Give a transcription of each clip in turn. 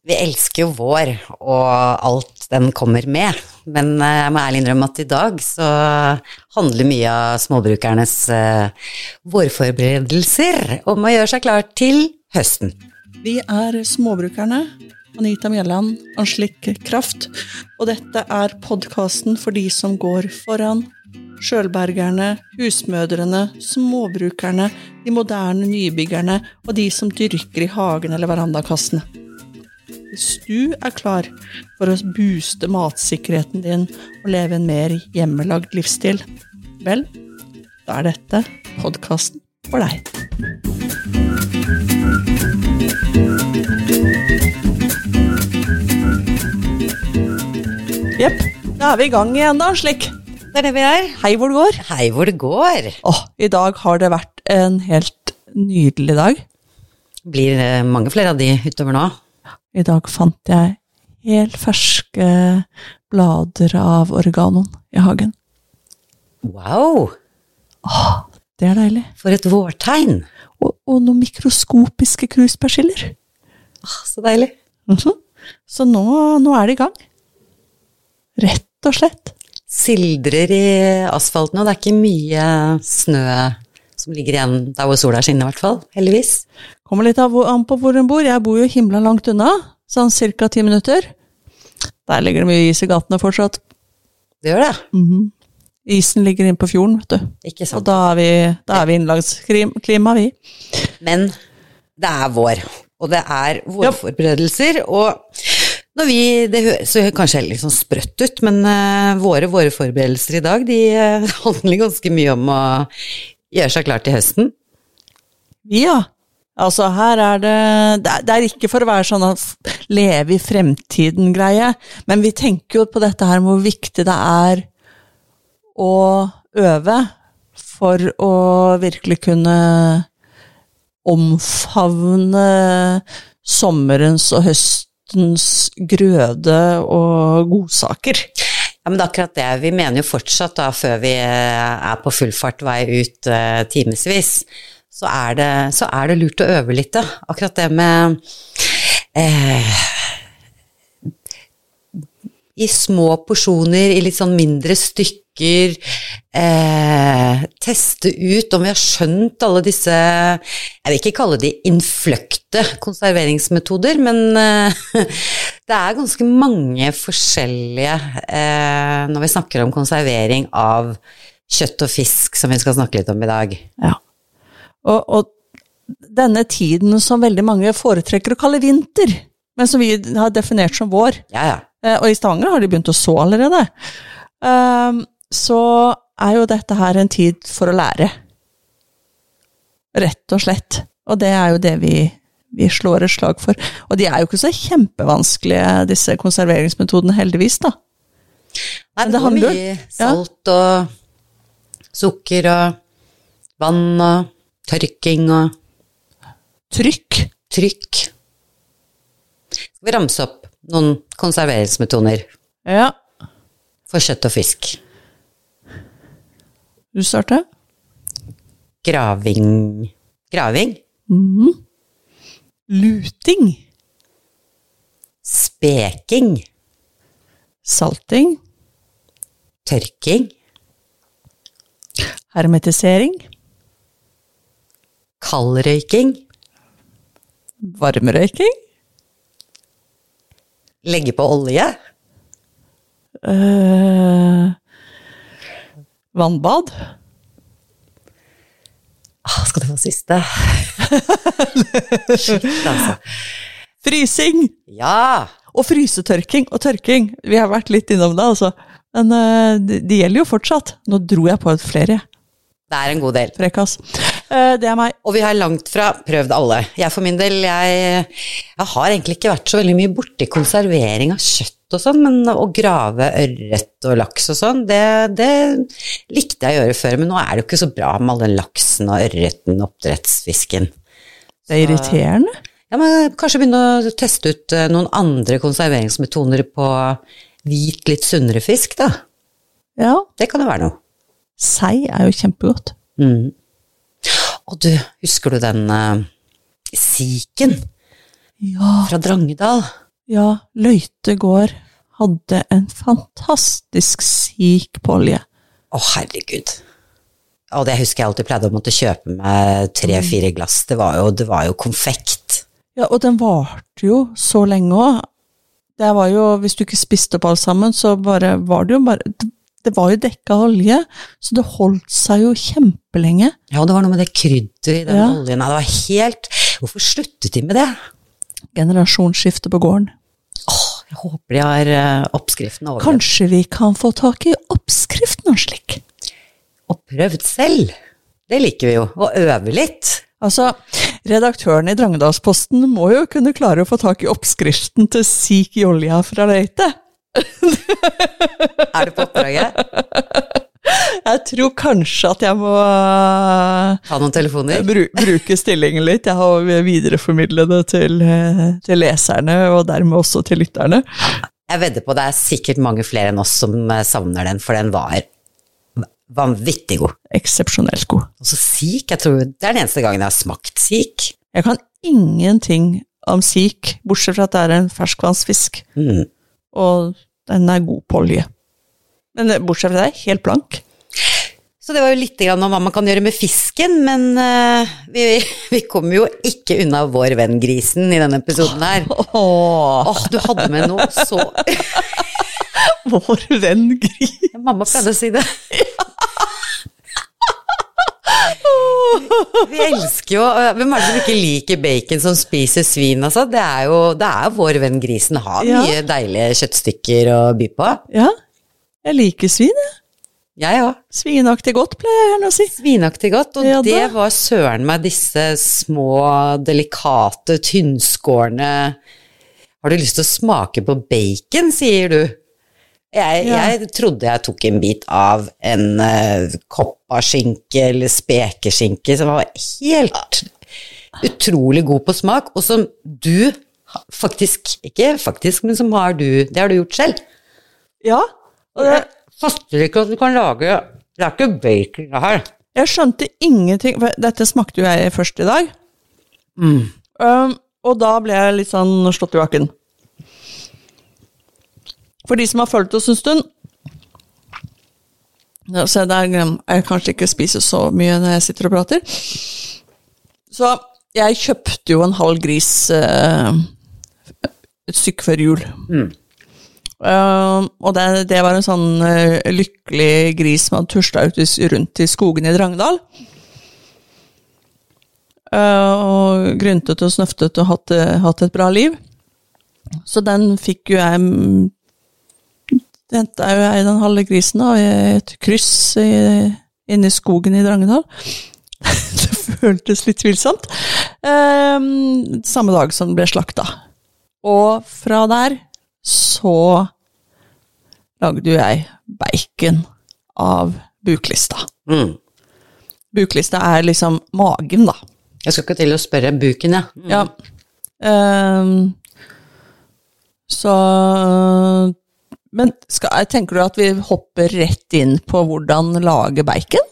Vi elsker jo vår og alt den kommer med, men eh, jeg må ærlig innrømme at i dag så handler mye av småbrukernes eh, vårforberedelser om å gjøre seg klar til høsten. Vi er Småbrukerne. Anita Mjelland, Anslik Kraft. Og dette er podkasten for de som går foran. Sjølbergerne, husmødrene, småbrukerne, de moderne nybyggerne og de som dyrker i hagen eller verandakassene. Hvis du er klar for å booste matsikkerheten din og leve en mer hjemmelagd livsstil, vel, da er dette podkasten for deg. Jepp, da er vi i gang igjen, da, slik. Det er det vi er. Hei hvor det går. Hei hvor det går. Åh, i dag har det vært en helt nydelig dag. Blir det mange flere av de utover nå? I dag fant jeg helt ferske blader av oreganoen i hagen. Wow, Åh, Det er deilig. for et vårtegn. Og, og noen mikroskopiske kruspersiller. Ah, Så deilig. Mhm. Så nå, nå er det i gang. Rett og slett. Sildrer i asfalten, og det er ikke mye snø som ligger igjen der hvor sola skinner, i hvert fall. Heldigvis. Kommer litt av an på hvor hun bor. Jeg bor jo himla langt unna, sånn ca. ti minutter. Der ligger det mye is i gatene fortsatt. Det gjør det. Mhm. Isen ligger inne på fjorden, vet du. Ikke Og sant. da er vi, da er vi innenlandsklima, vi. Men det er vår, og det er vårforberedelser, og når vi, det høres kanskje litt sånn sprøtt ut, men uh, våre, våre forberedelser i dag, de uh, handler ganske mye om å gjøre seg klar til høsten. Ja. Altså, her er det Det er, ikke for å være sånn at leve i fremtiden-greie, men vi tenker jo på dette her med hvor viktig det er å øve for å virkelig kunne omfavne sommerens og høstens grøde og godsaker. Ja, men det er akkurat det. Vi mener jo fortsatt da, før vi eh, er på full fart vei ut uh, timevis, så, er det- så er det lurt å øve litt, da. Akkurat det med eh, I små porsjoner, i litt sånn mindre stykker. Eh, teste ut om vi har skjønt alle disse Jeg vil ikke kalle de innfløkte konserveringsmetoder, men eh, det er ganske mange forskjellige eh, når vi snakker om konservering av kjøtt og fisk, som vi skal snakke litt om i dag. Ja. Og, og denne tiden som veldig mange foretrekker å kalle vinter, men som vi har definert som vår, Ja, ja. eh, og i Stavanger har de begynt å så allerede, ehm, så er jo dette her en tid for å lære. Rett og slett. Og det er jo det vi, vi slår et slag for. Og de er jo ikke så kjempevanskelige, disse konserveringsmetodene, heldigvis, da. Nei, det det handler- mye salt og sukker og vann og tørking og Trykk. trykk. Skal vi ramse opp noen konserveringsmetoder Ja. for kjøtt og fisk? Du starter? Graving Graving? Mhm. Luting. Speking? Salting. Tørking? Hermetisering. Kaldrøyking? Varmerøyking. Legge på olje? Uh, vannbad. Ah, skal du få siste? Shit, altså. Frysing. Ja! Og frysetørking og tørking. Vi har vært litt innom det, altså. Men uh, det, det gjelder jo fortsatt. Nå dro jeg på et flere, jeg. Det er en god del. Frekkas. Eh, det er meg. Og vi har langt fra prøvd alle. Jeg for min del, jeg, jeg har egentlig ikke vært så veldig mye borti konservering av kjøtt og sånn, men å grave ørret og laks og sånn, det, det likte jeg å gjøre før, men nå er det jo ikke så bra med all den laksen og ørreten, oppdrettsfisken. Det er irriterende. Ja, men kanskje begynne å teste ut eh, noen andre konserveringsmetoder på hvit, litt sunnere fisk, da. Ja. Det kan jo være noe. Sei er jo kjempegodt. Mm. Og du, husker du den uh, siken Ja. fra Drangedal? Ja, Løite gård hadde en fantastisk sik på olje. Å, herregud. Og det husker jeg alltid pleide å måtte kjøpe meg tre-fire glass. Det var, jo, det var jo konfekt. Ja, og den varte jo så lenge òg. Det var jo, hvis du ikke spiste opp alt sammen, så bare var det jo bare Det var jo dekka av olje, så det holdt seg jo kjempelenge. Ja, det var noe med det krydderet i den Ja. oljen. Det var helt Hvorfor sluttet de med det? Generasjonsskifte på gården. Åh, jeg håper de har eh, oppskriften over. Kanskje vi kan få tak i oppskriften og slik? Og prøvd selv. Det liker vi jo. Og øve litt. Altså, redaktøren i Drangedalsposten må jo kunne klare å få tak i oppskriften til sik i olja fra Løite. Er du på oppdraget? Jeg tror kanskje at jeg må eh, Ta noen telefoner. bru bruke stillingen litt. Jeg har videreformidle det til, eh, til leserne, og dermed også til lytterne. Jeg vedder på det er sikkert mange flere enn oss som eh, savner den, for den var vanvittig god. Eksepsjonelt god. Og så sik, jeg tror det er den eneste gangen jeg har smakt sik. Jeg kan ingenting om sik, bortsett fra at det er en ferskvannsfisk, Mm. Og den er god på olje. Men bortsett fra det, helt blank. Så det var jo litt om hva man kan gjøre med fisken, men uh, vi, vi kommer jo ikke unna vår venn grisen i denne episoden her. Åh, oh, du hadde med noe så vår venn Gris. Mamma pleide å si det. Vi elsker jo Hvem er det som ikke liker bacon som spiser svin, altså? Det er jo det er vår venn grisen. Har Ja. mye deilige kjøttstykker å by på. Ja, jeg liker svin, jeg. Jeg òg. Svinaktig godt, pleier jeg gjerne å si. Svinaktig godt. Og Ja det var søren meg disse små, delikate, tynnskårne Har du lyst til å smake på bacon, sier du? Jeg, Ja. jeg trodde jeg tok en bit av en uh, koppaskinke eller spekeskinke som var helt utrolig god på smak, og som du faktisk Ikke faktisk, men som har du Det har du gjort selv. Ja, og det, fatter ikke at du kan lage Det er ikke bacon, det her. jeg skjønte ingenting, for dette smakte jo jeg først i dag. Mm. Um, og da ble jeg litt sånn slått i bakken. For de som har fulgt oss en stund Så det er, jeg kanskje ikke spiser så mye når jeg sitter og prater. Så jeg kjøpte jo en halv gris eh, et stykke før jul. Mm. Uh, og det, det var en sånn uh, lykkelig gris som hadde tusla ut i, rundt i skogen i Drangedal. Uh, og gryntet og snøftet og hatt, hatt et bra liv. Så den fikk jo jeg mm, Henta jo jeg den halve grisen da, i et kryss i, inne i skogen i Drangedal. det føltes litt tvilsomt. Um, samme dag som den ble slakta. Og fra der så lagde jo jeg bacon av buklista. Mm. Buklista er liksom magen, da. Jeg skal ikke til å spørre buken, ja. Mm. Ja. Ehm, så Men skal, tenker du at vi hopper rett inn på hvordan lage bacon?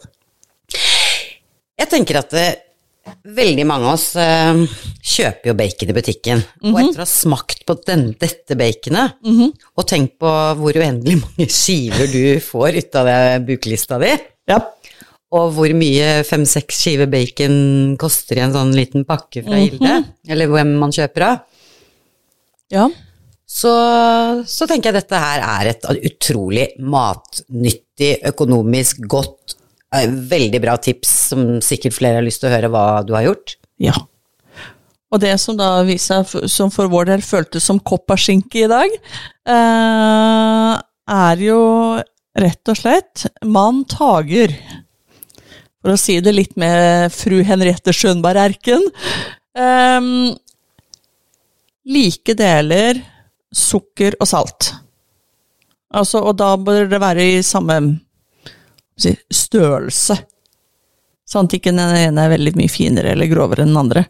Jeg tenker at det, veldig mange av oss eh, kjøper jo bacon i butikken. Og etter å ha smakt på den, dette baconet, og tenkt på hvor uendelig mange skiver du får ut av det buklista di, Ja. og hvor mye fem-seks skiver bacon koster i en sånn liten pakke fra Gilde, eller hvem man kjøper av, ja. Så, så tenker jeg dette her er et utrolig matnyttig, økonomisk godt, eh, veldig bra tips som sikkert flere har lyst til å høre hva du har gjort. Ja. Og det som da viser som for vår del føltes som koppaskinke i dag, eh, er jo rett og slett mann tager. For å si det litt med fru Henriette Schønberg Erken. eh, like deler sukker og salt. Altså, og da bør det være i samme si, størrelse. Sånn at ikke den ene er veldig mye finere eller grovere enn den andre,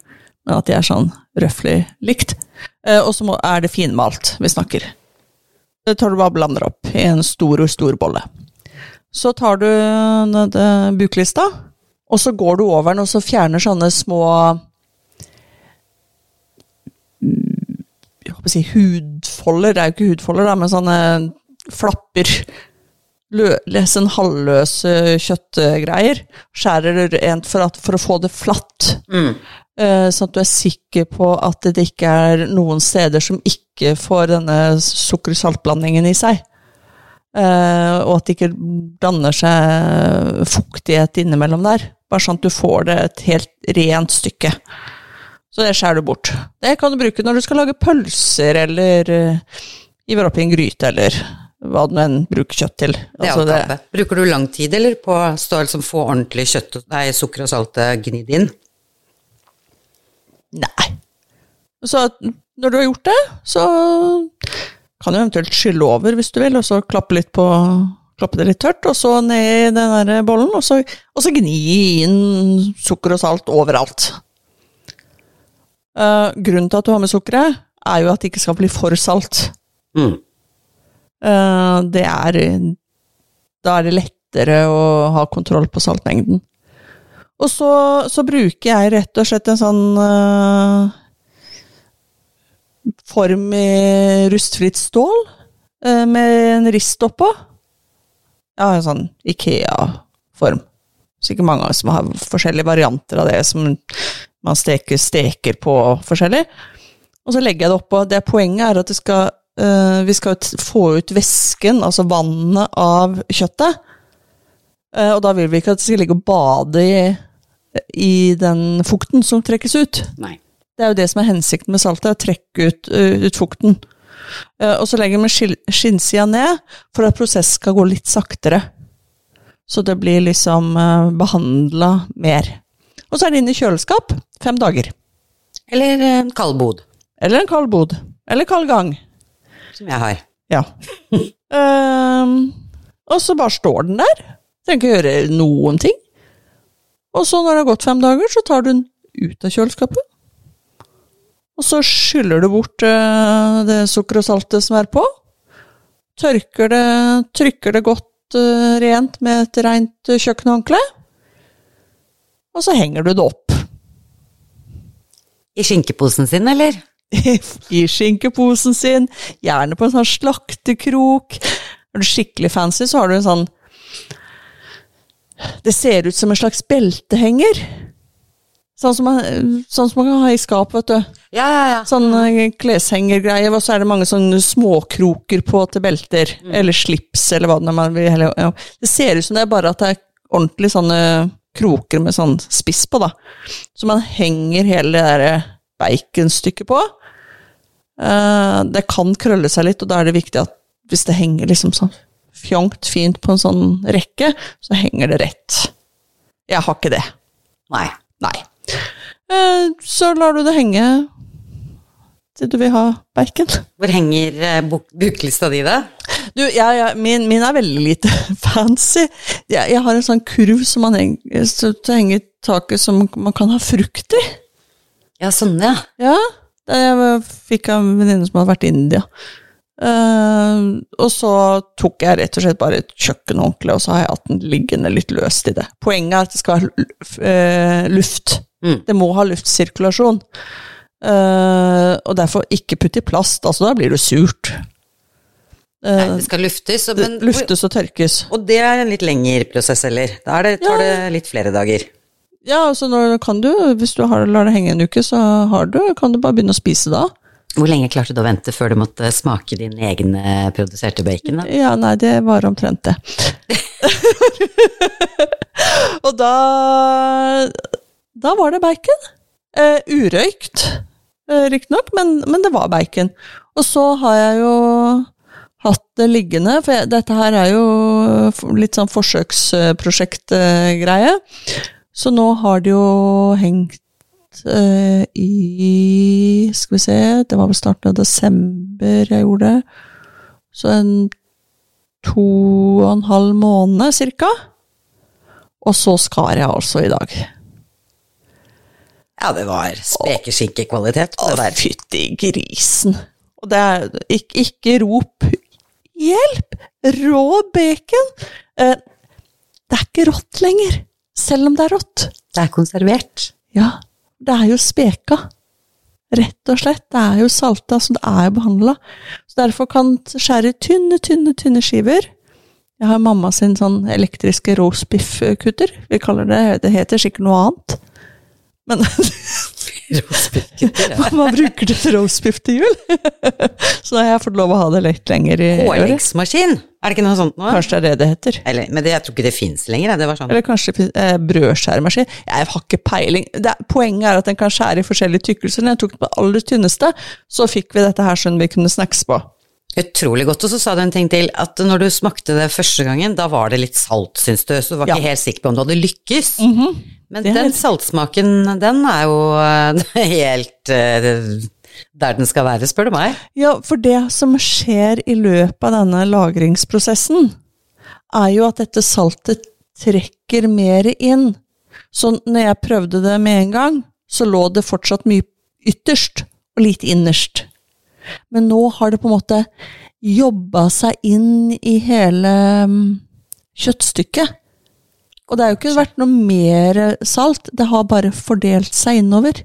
men at de er sånn røftlig likt. Eh, og så er det finmalt vi snakker. Det tar du bare og blander opp i en stor og stor bolle. Så tar du den buklista, og så går du over den og så fjerner sånne små mm, jeg håper å si hudfolder, det er jo ikke hudfolder, da, men sånne flapper. Lø, sånn halvløse kjøttgreier. Skjærer det rent for, at, for å få det flatt. Mm. Eh, sånn at du er sikker på at det ikke er noen steder som ikke får denne sukker-salt-blandingen i seg. Eh, og at det ikke danner seg fuktighet innimellom der. Bare sånn at du får det et helt rent stykke. Så det skjærer du bort. Det kan du bruke når du skal lage pølser, eller uh, hiver oppi en gryte, eller hva du enn bruker kjøtt til. Det Altså, å tape. Bruker du lang tid, eller på å liksom få ordentlig kjøtt, nei, sukker og salt eh, gnidd inn? Nei. Så når du har gjort det, så kan du eventuelt skylle over hvis du vil, og så klappe litt på Klappe det litt tørt, og så ned i den der bollen, og så, og så gni inn sukker og salt overalt. Eh, grunnen til at du har med sukkeret, er jo at det ikke skal bli for salt. Mm. Uh, det er Da er det lettere å ha kontroll på saltmengden. Og så, så bruker jeg rett og slett en sånn uh, form i rustfritt stål med en rist oppå. Ja, en sånn Ikea-form. Sikkert mange som har forskjellige varianter av det som man steker, steker på forskjellig. Og så legger jeg det oppå. Det poenget er at det skal, uh, vi skal få ut væsken, altså vannet, av kjøttet. Uh, og da vil vi ikke at det skal ligge og bade i, i den fukten som trekkes ut. Nei. Det er jo det som er hensikten med saltet, å trekke ut, uh, ut fukten. Og så legger vi skinnsida ned, for at prosessen skal gå litt saktere. Så det blir liksom uh, behandla mer. Og så er det inn i kjøleskap fem dager. Eller en kald bod, Eller en kald bod. Eller kald gang. som jeg har. Ja. um, og så bare står den der. Trenger ikke gjøre noen ting. Og så når det har gått fem dager, så tar du den ut av kjøleskapet. Og så skyller du bort uh, det sukker og saltet som er på. Tørker det, trykker det godt uh, rent med et rent eh, kjøkkenhåndkle. Og så henger du det opp. I skinkeposen sin, eller? i skinkeposen sin, gjerne på en sånn slaktekrok. Er du skikkelig fancy, så har du en sånn Det ser ut som en slags beltehenger. Sånn som man, sånn som man kan ha i skap, vet du. Ja, ja, ja. Sånn eh, kleshengergreie, og så er det mange sånne småkroker på til belter. Eller slips, eller hva det er man vil. Det ser ut som det er bare at det er ordentlig sånne kroker med sånn spiss på, da. Så man henger hele det derre baconstykket på. Eh, det kan krølle seg litt, og da er det viktig at hvis det henger liksom sånn fjongt fint på en sånn rekke, så henger det rett. Jeg har ikke det. Nei. Nei. Eh, så lar du det henge til du vil ha bacon. Hvor henger eh, buklista di, da? Du, jeg, jeg, min, min er veldig lite fancy. Jeg, jeg har en sånn kurv som man henger, så henger i taket som man kan ha frukt i. Ja, sånn, ja. Ja, det jeg fikk av en venninne som hadde vært i India. Uh, og så tok jeg rett og slett bare et kjøkkenhåndkle, og så har jeg hatt den liggende litt løst i det. Poenget er at det skal være eh, luft. Mm. Det må ha luftsirkulasjon. Uh, og derfor ikke putt i plast, altså da blir det surt. Nei, Uh, det skal luftes, men, luftes og tørkes. og det er en litt lengre prosess, eller? Da det, tar det litt flere dager. Ja, altså når kan du, hvis du har, lar det henge en uke, så har du, kan du bare begynne å spise da. Hvor lenge klarte du å vente før du måtte smake din egne produserte bacon? da? Ja, nei, det var omtrent det. og da Da var det bacon. Eh, urøykt, eh, riktignok, men, men det var bacon. Og så har jeg jo hatt det liggende, for jeg, dette her er jo litt sånn forsøksprosjektgreie. Så nå har det jo hengt eh, i Skal vi se, det var vel starten av desember jeg gjorde det. Så en to og en halv måned cirka. Og så skar jeg altså i dag. Ja, det var spekeskinkekvalitet på Å, fytti grisen. Og det er ikke, ikke rop hjelp! Rå bacon! Eh, det er ikke rått lenger, selv om det er rått. Det er konservert. Ja, det er jo speka. Rett og slett. Det er jo salta, så det er jo behandla. Så derfor kan skjære tynne, tynne, tynne skiver. Jeg har mamma sin sånn elektriske roastbiff-kutter. Vi kaller det Det heter sikkert noe annet. Men Mamma bruker det til roastbiff til jul. så da har jeg fått lov å ha det litt lenger i. Påleggsmaskin, er det ikke noe sånt nå? Kanskje det er det det heter. Eller, men det, jeg tror ikke det fins lenger. Det var sånn Eller kanskje eh, brødskjæremaskin. Jeg har ikke peiling. Det, poenget er at den kan skjære i forskjellige tykkelser. Når jeg tok den på det aller tynneste, så fikk vi dette her sånn vi kunne snackse på. Utrolig godt. Og så sa du en ting til, at når du smakte det første gangen, da var det litt salt, syns du, så du var Ja. ikke helt sikker på om du hadde lykkes. Mm Det er den saltsmaken, den er jo eh, helt eh, der den skal være, spør du meg. Ja, for det som skjer i løpet av denne lagringsprosessen, er jo at dette saltet trekker mer inn. Så når jeg prøvde det med en gang, så lå det fortsatt mye ytterst og litt innerst. Men nå har det på en måte jobba seg inn i hele mm, kjøttstykket. Og det har jo ikke vært noe mer salt, det har bare fordelt seg innover.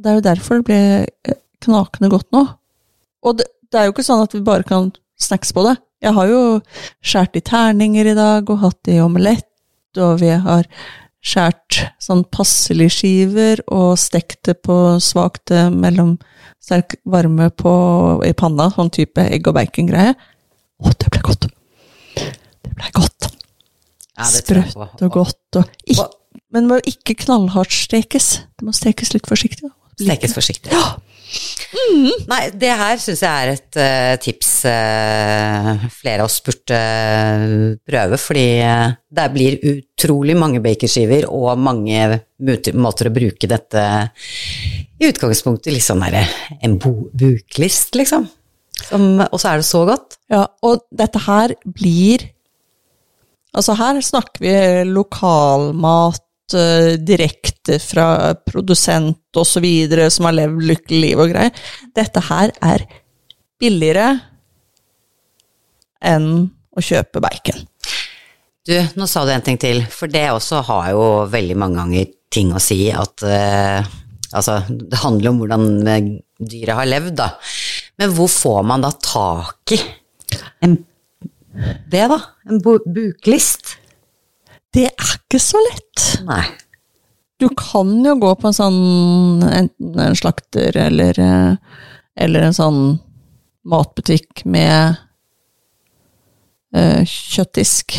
Det er jo derfor det ble eh, knakende godt nå. Og det, det er jo ikke sånn at vi bare kan snacks på det. Jeg har jo skåret i terninger i dag, og hatt det i omelett, og vi har skåret sånn passelige skiver og stekt det på svakt eh, mellom sterk varme på, i panna, sånn type egg og bacon-greie. Å, det ble godt! Det ble godt. Ja. Sprøtt og godt. Og ikke, men det må ikke knallhardt stekes. Det må stekes litt forsiktig. Stekes forsiktig. Ja. Nei, det her syns jeg er et uh, tips uh, flere av oss burde uh, prøve, fordi det blir utrolig mange bakerskiver og mange måter å bruke dette i utgangspunktet litt sånn derre en buklist, liksom. Som, og så er det så godt. Ja, og dette her blir Altså, her snakker vi lokalmat eh, direkte fra produsent videre, som har levd lykkelig liv og greier. Dette her er billigere enn å kjøpe bacon. Du, nå sa du en ting til, for det også har jo veldig mange ganger ting å si at uh, Altså, det handler om hvordan eh, dyret har levd, da. Men hvor får man da tak i en, det, da? En bu buklist? Det er ikke så lett. Nei. Du kan jo gå på en sånn enten en slakter eller, eh, eller en sånn matbutikk med uh, kjøttdisk.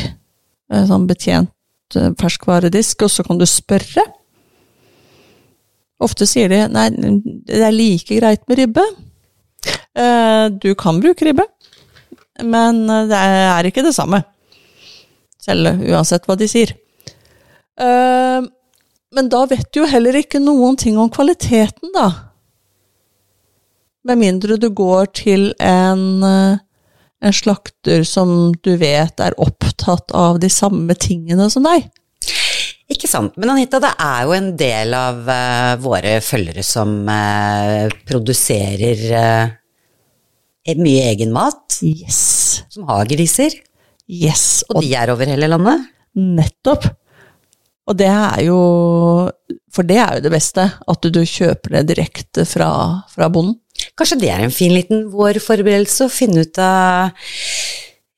En sånn betjent uh, ferskvaredisk, og så kan du spørre. Ofte sier de nei, det er like greit med ribbe. Uh, du kan bruke ribbe, men eh, det er ikke det samme. Selv uansett hva de sier. Eh, men da vet du jo heller ikke noen ting om kvaliteten, da. Med mindre du går til en, eh, en slakter som du vet er opptatt av de samme tingene som deg. Ikke sant. Men Anita, det er jo en del av uh, våre følgere som uh, produserer eh, mye egen mat, Yes. som har griser. Yes. Og de er over hele landet. Nettopp. Og det er jo For det er jo det beste, at du kjøper det direkte fra, fra bonden. Kanskje det er en fin liten vårforberedelse å finne ut av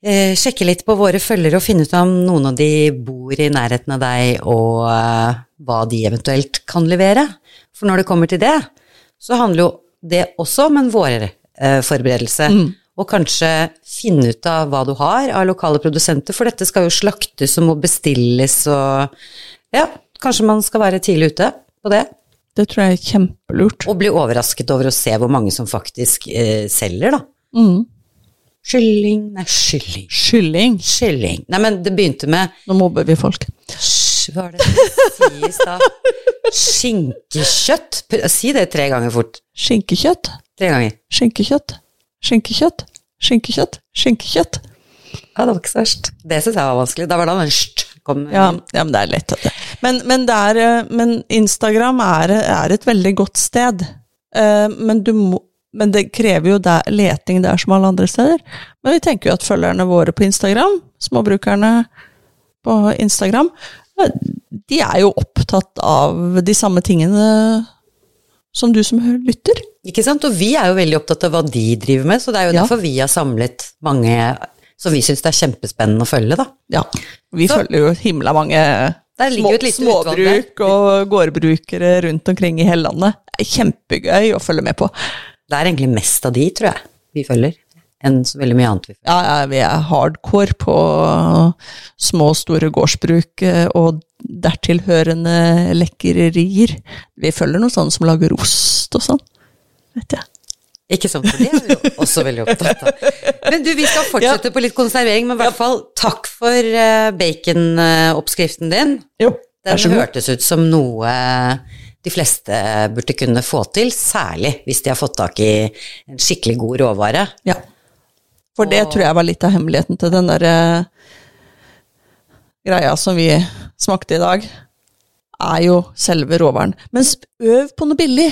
eh, Sjekke litt på våre følgere og finne ut om noen av de bor i nærheten av deg, og eh, hva de eventuelt kan levere. For når det kommer til det, så handler jo det også om en vårforberedelse. Og kanskje finne ut av hva du har av lokale produsenter, for dette skal jo slaktes og må bestilles og Ja, kanskje man skal være tidlig ute på det. Det tror jeg er kjempelurt. Og bli overrasket over å se hvor mange som faktisk eh, selger, da. Mm. Kylling Nei, kylling. Kylling. Kylling. Nei, men det begynte med Nå mobber vi folk. Hva var det det sies da? Skinkekjøtt. Si det tre ganger fort. Skinkekjøtt. Tre ganger. Skinkekjøtt. Skinkekjøtt. Skinkekjøtt. Skinkekjøtt. Ja, det var ikke så verst. Det syns jeg var vanskelig. Da var det verst. Ja, ja, men det er lett. Men, men, er, eh, men Instagram er, er et veldig godt sted. Eh, Men, du må, men det krever jo der, leting der som alle andre steder. Men vi tenker jo at følgerne våre på Instagram, småbrukerne på Instagram, eh, de er jo opptatt av de samme tingene som du som lytter. Ikke sant? Og vi er jo veldig opptatt av hva de driver med, så det er jo Ja. derfor vi har samlet mange som vi syns det er kjempespennende å følge, da. Ja. Vi Så- følger jo himla mange der. småbruk og gårdbrukere rundt omkring i hele landet. Det er kjempegøy å følge med på. Det er egentlig mest av de, tror jeg, vi følger, enn så veldig mye annet vi følger. Ja, ja, vi er hardcore på små og store gårdsbruk eh, og dertilhørende lekkerier. Vi følger noe sånne som lager ost og sånn, vet jeg. Ikke sant, for det er vi jo også veldig opptatt av. Men du, vi skal fortsette på litt konservering, men i hvert fall takk for eh, baconoppskriften din. Jo, Den hørtes ut som noe de fleste burde kunne få til, særlig hvis de har fått tak i en skikkelig god råvare. Ja. For det Og- tror jeg var litt av hemmeligheten til den derre greia som vi smakte i dag, er jo selve råvaren. Men øv på noe billig.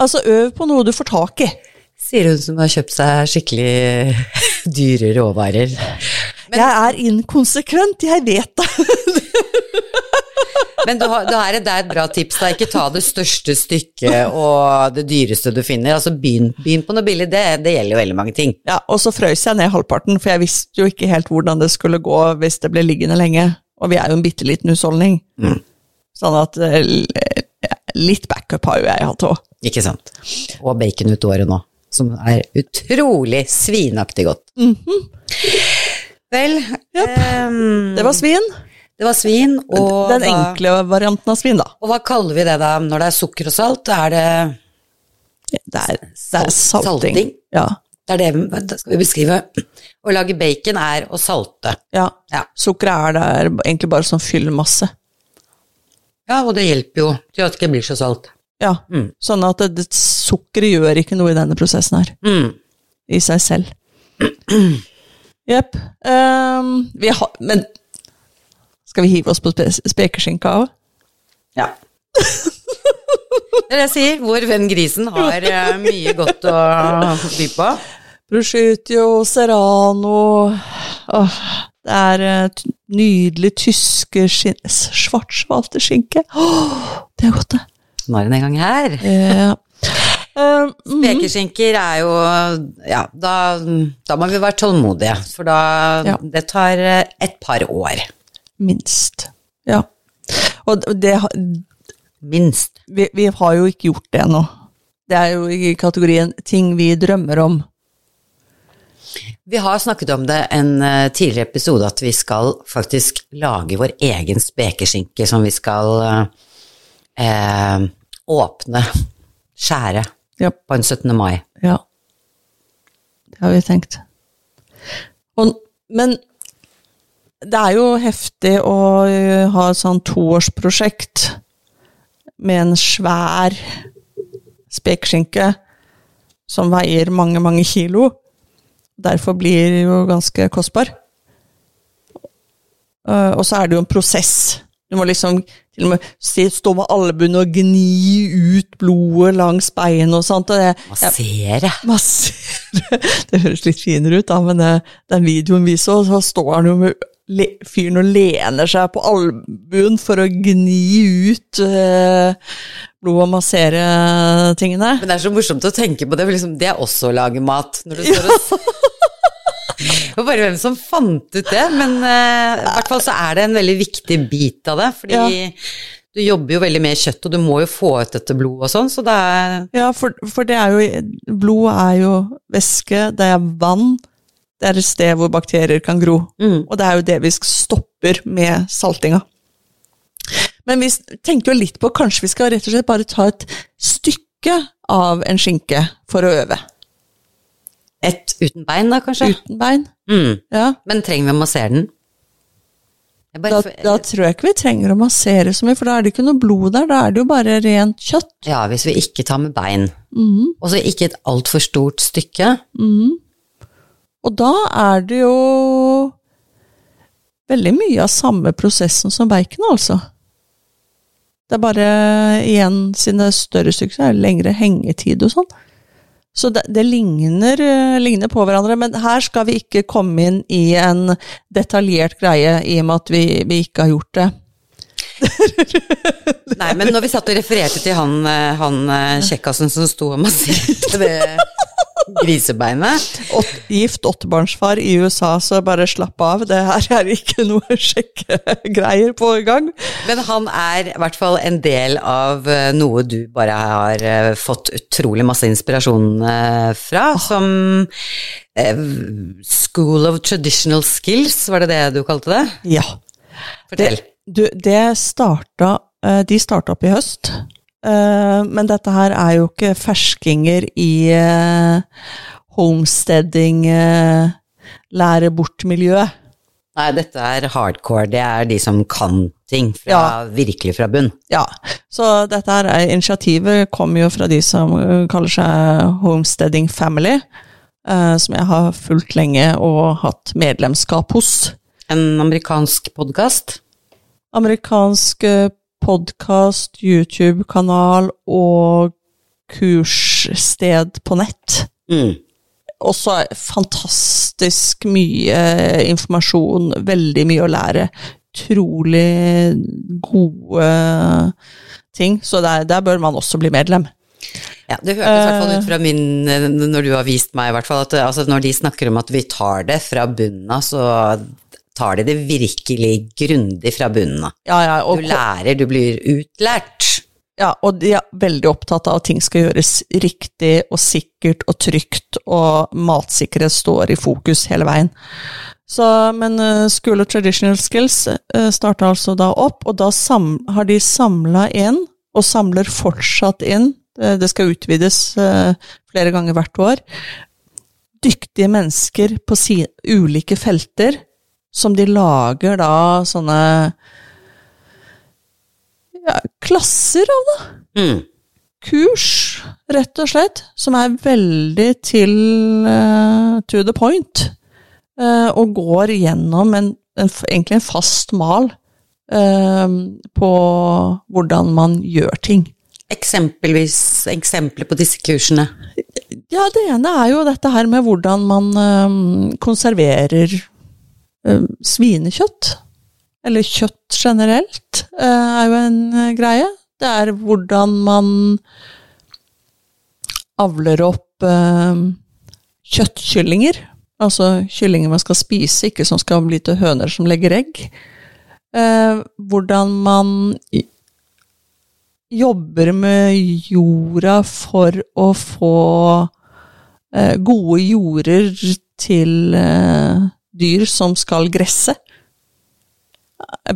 Altså, øv på noe du får tak i. Sier hun som har kjøpt seg skikkelig dyre råvarer. jeg er inkonsekvent, jeg vet det. Men du har, det er et- bra tips, da. Ikke ta det største stykket og det dyreste du finner. Altså begynn, på noe billig, det, det gjelder jo veldig mange ting. Ja, og så frøys jeg ned halvparten, for jeg visste jo ikke helt hvordan det skulle gå hvis det ble liggende lenge. Og vi er jo en bitte liten husholdning. Mm. Sånn at eh, litt backup har jo jeg hatt òg. Ikke sant. Og bacon ut året nå, som er utrolig svinaktig godt. Vel, ehm, Det var svin. det var svin, og Den enkle varianten av svin, da. Og hva kaller vi det da når det er sukker og salt? Er det Det er, det er salting. salting? Ja. Det er det da skal vi beskrive. Å lage bacon er å salte. ja. Ja. Sukkeret er der egentlig bare som fyllmasse. Ja, og det hjelper jo til at det ikke blir så salt. Ja. Mm. Sånn at det, det, sukkeret gjør ikke noe i denne prosessen her, Mm. i seg selv. Jepp. Um, vi har Men skal vi hive oss på spe spekeskinka òg? Ja. Det er det jeg sier. Vår venn grisen har eh, mye godt å by på. Prosciutto, serrano Åh, Det er eh, nydelig tyske svartsvalteskinke. svartsvalte skinke. Åh, det er godt, det. Nå er det en gang her. Ja. Mm, Spekeskinker er jo Ja, da, da må vi være tålmodige, for da Ja. Det tar eh, et par år. minst. Ja. Og det, Minst. vi, vi har jo ikke gjort det ennå. Det er jo i kategorien ting vi drømmer om. Vi har snakket om det en eh, tidligere episode, at vi skal faktisk lage vår egen spekeskinke som vi skal eh, eh, åpne, skjære, Ja. på en 17. mai. Ja. Det har vi tenkt. Og, men det er jo heftig å ha et sånn toårsprosjekt med en svær spekeskinke som veier mange, mange kilo. Derfor blir det jo ganske kostbar. Eh, Og så er det jo en prosess. Du må liksom til og med stå med albuene og gni ut blodet langs beinet og sånt. Og det, ja, Massere. massere. Det høres litt finere ut, da, men det, den videoen vi så, så står han jo med fyren og lener seg på albuen for å gni ut eh, blod og massere tingene. Men det er så morsomt å tenke på det, for liksom, det er også å lage mat. Når du står og Var bare hvem som fant ut det, men eh, i hvert fall så er det en veldig viktig bit av det. Fordi Ja. du jobber jo veldig med kjøtt, og du må jo få ut dette blodet og sånn, så det er Ja, for, for det er jo Blod er jo væske, det er vann. Det er et sted hvor bakterier kan gro. mm. Og det er jo det vi stopper med saltinga. Men vi tenkte jo litt på kanskje vi skal rett og slett bare ta et stykke av en skinke for å øve. Uten bein, da, kanskje? Uten bein. Mm. Ja. Men trenger vi å massere den? Da, da tror jeg ikke vi trenger å massere så mye, for da er det ikke noe blod der. Da er det jo bare rent kjøtt. ja, hvis vi ikke tar med bein, Mm. og så ikke et altfor stort stykke. Mm. Og da er det jo veldig mye av samme prosessen som bacon, altså. Det er bare igjen, er større stykker, så er det lengre hengetid og sånn. Så det, det ligner, eh, ligner på hverandre, men her skal vi ikke komme inn i en detaljert greie i og med at vi, vi ikke har gjort det. Nei, men når vi satt og refererte til han, eh, han eh, kjekkasen som sto og masserte det grisebeinet Åt, gift åttebarnsfar i USA, så bare slapp av. Det her er ikke noe sjekkegreier på gang. Men han er i hvert fall en del av eh, noe du bare har eh, fått utrolig masse inspirasjon eh, fra, som eh, School of Traditional Skills, var det det du kalte det? Ja. Fortell. Du, det starta De starta opp i høst. Eh, Men dette her er jo ikke ferskinger i eh, homesteading, eh, bort-miljøet. Nei, dette er hardcore. Det er de som kan ting fra, Ja. virkelig fra bunn. Ja, så dette her er, initiativet kommer jo fra de som kaller seg Homesteading Family, eh, som jeg har fulgt lenge og hatt medlemskap hos. En amerikansk podkast. Amerikansk podkast, YouTube-kanal og kurssted på nett. Mm. Også fantastisk mye informasjon, veldig mye å lære. Utrolig gode ting, så der, der bør man også bli medlem. Ja, det hørtes i hvert fall ut fra min, eh, når du har vist meg i hvert fall, at eh, altså, når de snakker om at vi tar det fra bunnen av, så tar de det virkelig grundig fra bunnen av. Ja, ja, Du lærer, du blir utlært. ja, og de er veldig opptatt av at ting skal gjøres riktig og sikkert og trygt, og matsikkerhet står i fokus hele veien. Så, men eh, School of Traditional Skills uh, starta altså da opp, og da sam har de samla inn, og samler fortsatt inn, det, det skal utvides eh, flere ganger hvert år, dyktige mennesker på ulike felter, som de lager da sånne ja, klasser av, da Mm. kurs, rett og slett, som er veldig til uh, to the point, Uh, og går gjennom en, en, egentlig en fast mal uh, på hvordan man gjør ting. Eksempelvis eksempler på disse kursene. Ja, det ene er jo dette her med hvordan man konserverer svinekjøtt. Eller kjøtt generelt, eh, er jo en eh, greie. Det er hvordan man avler opp eh, kjøttkyllinger. Altså kyllinger man skal spise, ikke som skal bli til høner som legger egg. Eh, hvordan man jobber med jorda for å få eh, gode jorder til dyr som skal gresse.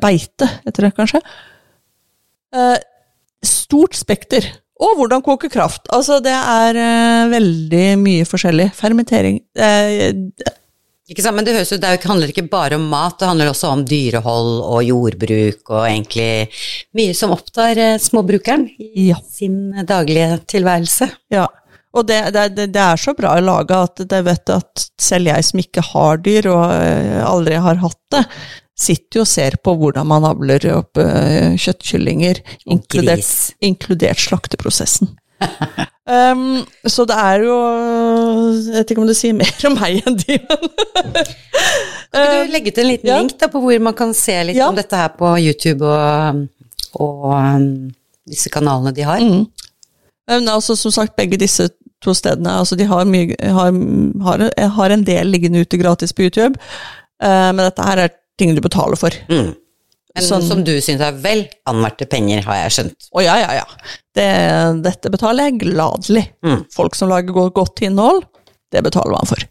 Beite, heter det kanskje. Eh, stort spekter. Og hvordan koke kraft. Altså, det er eh, veldig mye forskjellig. Fermentering. Eh, Ikke sant? Men det, høres ut, det ikke- handler ikke bare om mat, det handler også om dyrehold og jordbruk og egentlig mye som opptar småbrukeren i Ja. sin daglige tilværelse. Ja, og det, det, det, er så bra laga at jeg vet at selv jeg som ikke har dyr, og eh, aldri har hatt det, sitter jo og ser på hvordan man avler opp eh, kjøttkyllinger, inkludert, inkludert slakteprosessen. um, så det er jo Jeg vet ikke om det sier mer om meg enn de, men Kan du legge ut en liten ja. link da, på hvor man kan se litt Ja. om dette her på YouTube og, og um, disse kanalene de har? Mm. Men altså, som sagt, begge disse to stedene altså de har, mye, har, har, har en del liggende ute gratis på YouTube, eh, men dette her er ting du betaler for. Mm. Men Sånn- som du syns er vel anvendte penger, har jeg skjønt. Å ja, ja, ja. Det, dette betaler jeg gladelig. Mm. Folk som lager godt innhold, det betaler man for.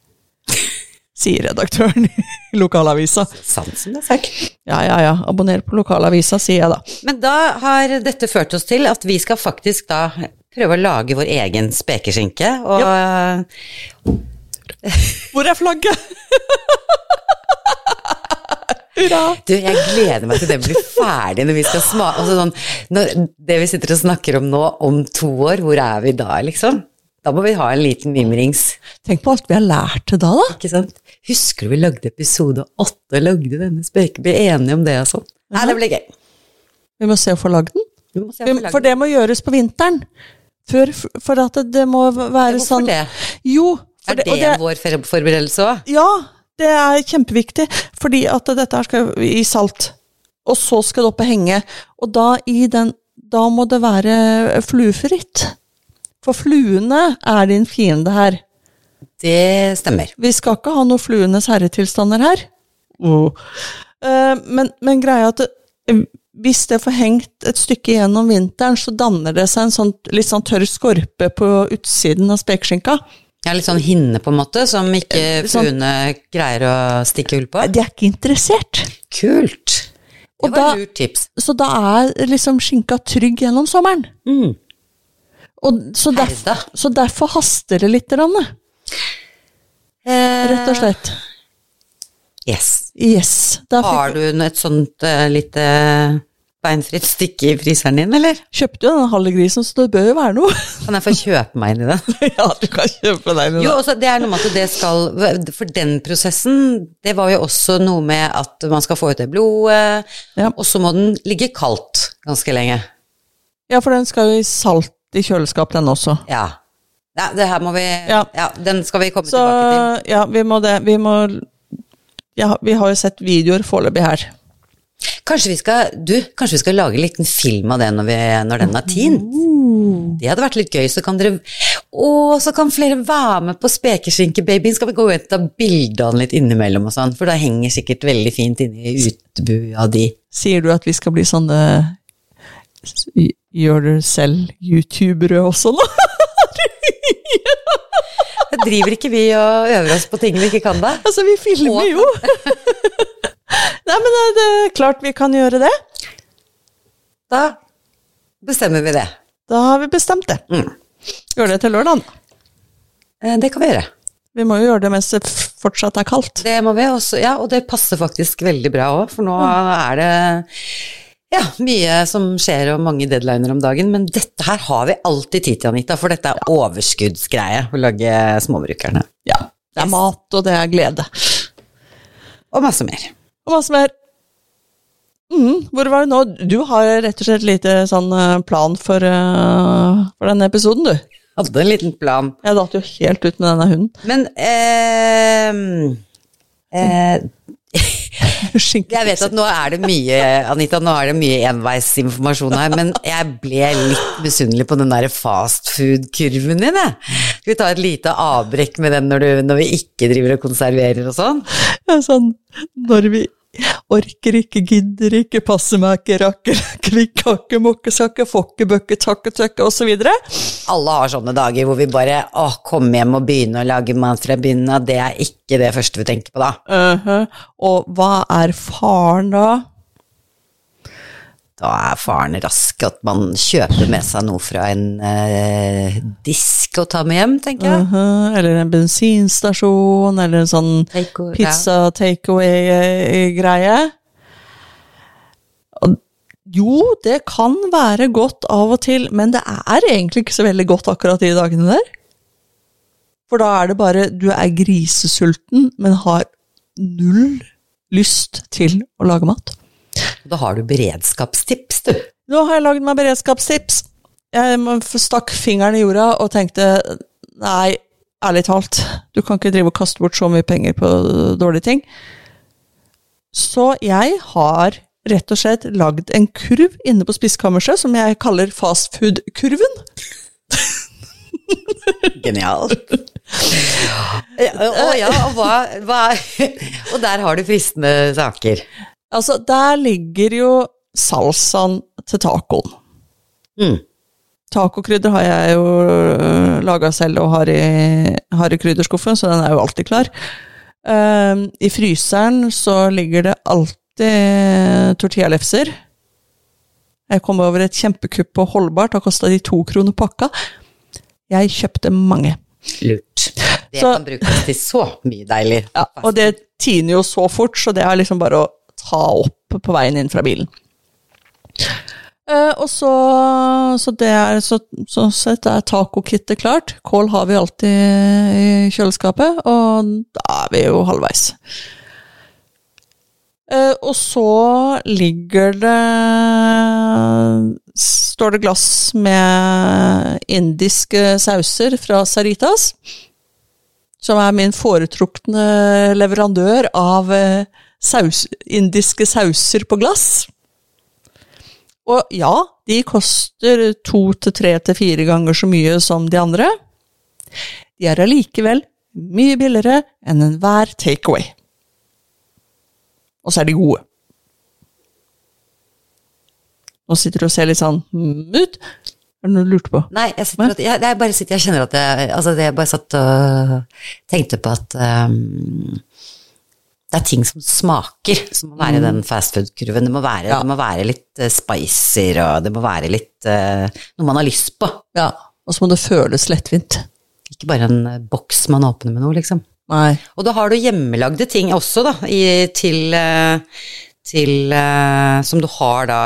Sier redaktøren i lokalavisa. Sant som det er sagt. Ja, ja, ja. Abonner på lokalavisa, sier jeg da. Men da har dette ført oss til at vi skal faktisk da prøve å lage vår egen spekeskinke. Og Hvor er flagget? Hurra! du, jeg gleder meg til det blir ferdig når vi skal smake altså sånn, når, Det vi sitter og snakker om nå, om to år, hvor er vi da, liksom? Da må vi ha en liten mimrings, Tenk på alt vi har lært til da, da. ikke sant? Husker du vi lagde episode åtte og lagde denne speke, ble enige om det og sånn? Nei, det blir gøy. Vi må se å få lagd den. For det må gjøres på vinteren. For, for at det, det må være Hvorfor sånn det? Jo, for Er det, og vår forberedelse òg? Ja, det er kjempeviktig, fordi at dette her skal i salt, og så skal det opp og henge. Og da i den da må det være fluefritt. For fluene er din fiende her. Det stemmer. Vi skal ikke ha noe fluenes herretilstander her. Eh, men, men greia at hvis det får hengt et stykke gjennom vinteren, så danner det seg en sånn, litt sånn tørr skorpe på utsiden av spekeskinka. Ja, litt sånn hinne, på en måte, som ikke Sånn- fluene greier å stikke hull på. De er ikke interessert. Kult! Det var da- lurt tips. Så da er liksom skinka trygg gjennom sommeren. Mm. Og så, derf, så derfor haster det litt, grann, rett og slett. Yes. Yes. Har du et sånt uh, lite beinfritt stikke i fryseren din, eller? kjøpte jo den halve grisen, så det bør jo være noe. Kan jeg få kjøpe meg inn i den? ja, du kan kjøpe deg Jo, også, det er noe med at det skal For den prosessen, det var jo også noe med at man skal få ut det blodet, Ja. og så må den ligge kaldt ganske lenge. Ja, for den skal jo i salt i kjøleskap, den også. Ja. ja det her må vi Ja. Ja, den skal vi komme Så tilbake til. ja, vi må det. Vi må ja, Vi har jo sett videoer foreløpig her. Kanskje vi skal Du, kanskje vi skal lage en liten film av det når, vi, når den er tint? Det hadde vært litt gøy, så kan dere Å, så kan flere være med på Spekeskinkebabyen. Skal vi gå ut og ta bilde av den litt innimellom og sånn, for da henger sikkert veldig fint inni utebuet av de. Sier du at vi skal bli sånne gjør det selv-youtubere også nå? Da driver ikke vi og øver oss på ting vi ikke kan, da? altså, vi filmer jo! Nei, men det, det er klart vi kan gjøre det. Da bestemmer vi det. Da har vi bestemt det. Mm. Gjør det til lørdag. da. Det kan vi gjøre. Vi må jo gjøre det mens det fortsatt er kaldt. Det må vi også, ja, og det passer faktisk veldig bra òg, for nå er det ja, mye som skjer og mange deadliner om dagen, men dette her har vi alltid tid til, Anita, for dette er overskuddsgreie å lage småbrukerne. Ja. Det er mat, og det er glede. Og masse mer. Og masse mer. Mm, hvor var det nå? Du har rett og slett lite sånn eh, plan for, uh, for denne episoden, du. Hadde en liten plan. Jeg datt jo helt ut med denne hunden. Men eh, eh, Jeg vet at nå er det mye, Anita, nå er det mye enveisinformasjon her, men jeg ble litt misunnelig på den der fastfood-kurven din, jeg. Skal vi ta et lite avbrekk med den når, du, når vi ikke driver og konserverer og sånn? Er sånn når vi orker ikke, gidder ikke, passer meg ikke, rakker klikk, hakke, får ikke, bøkke, takke, tøkke, osv. Alle har sånne dager hvor vi bare å, komme hjem og begynne å lage mat fra bunnen av. Det er ikke det første vi tenker på da. Uh-huh. Og hva er faren da? Da er faren rask at man kjøper med seg noe fra en eh, disk å ta med hjem, tenker jeg. Uh-huh. Eller en bensinstasjon, eller en sånn Take- pizza takeaway-greie. Jo, det kan være godt av og til, men det er egentlig ikke så veldig godt akkurat de dagene der. For da er det bare du er grisesulten, men har null lyst til å lage mat. Da har du beredskapstips, du. Nå har jeg lagd meg beredskapstips. Jeg stakk fingeren i jorda og tenkte nei, ærlig talt, du kan ikke drive og kaste bort så mye penger på dårlige ting. Så jeg har rett og slett lagd en kurv inne på spiskammerset som jeg kaller fastfood-kurven. Genialt. Å ja, og hva, hva Og der har du fristende saker. Altså, der ligger jo salsaen til tacoen. Mm. Tacokrydder har jeg jo laga selv og har i, har i krydderskuffen, så den er jo alltid klar. Um, I fryseren så ligger det alltid tortillalefser. Jeg kom over et kjempekupp på Holdbart, da kosta de to kroner pakka. Jeg kjøpte mange. Lurt. Det Så- kan brukes til så mye deilig. Ja, og det tiner jo så fort, så det er liksom bare å ta opp på veien inn fra bilen. Eh, og så, så det er så, så sett er tacokittet klart. Kål har vi alltid i kjøleskapet, og da er vi jo halvveis. Eh, og så ligger det Står det glass med indiske sauser fra Saritas som er min foretrukne leverandør av eh, saus, indiske sauser på glass. Og ja, de koster to til tre til fire ganger så mye som de andre. De er allikevel mye billigere enn enhver takeaway. Og så er de gode. Nå sitter du og ser litt sånn mm, ut. Er det noe du lurte på? Nei, jeg, sitter, jeg, jeg bare sitter, jeg kjenner at jeg Altså, jeg bare satt og tenkte på at um, det er ting som smaker, som må være i den fastfood-kurven. Det, Ja. det må være litt uh, spicer, og det må være litt uh, noe man har lyst på. Ja, og så må det føles lettvint. Ikke bare en uh, boks man åpner med noe, liksom. Nei. Og da har du hjemmelagde ting også, da, i, til, til uh, Som du har da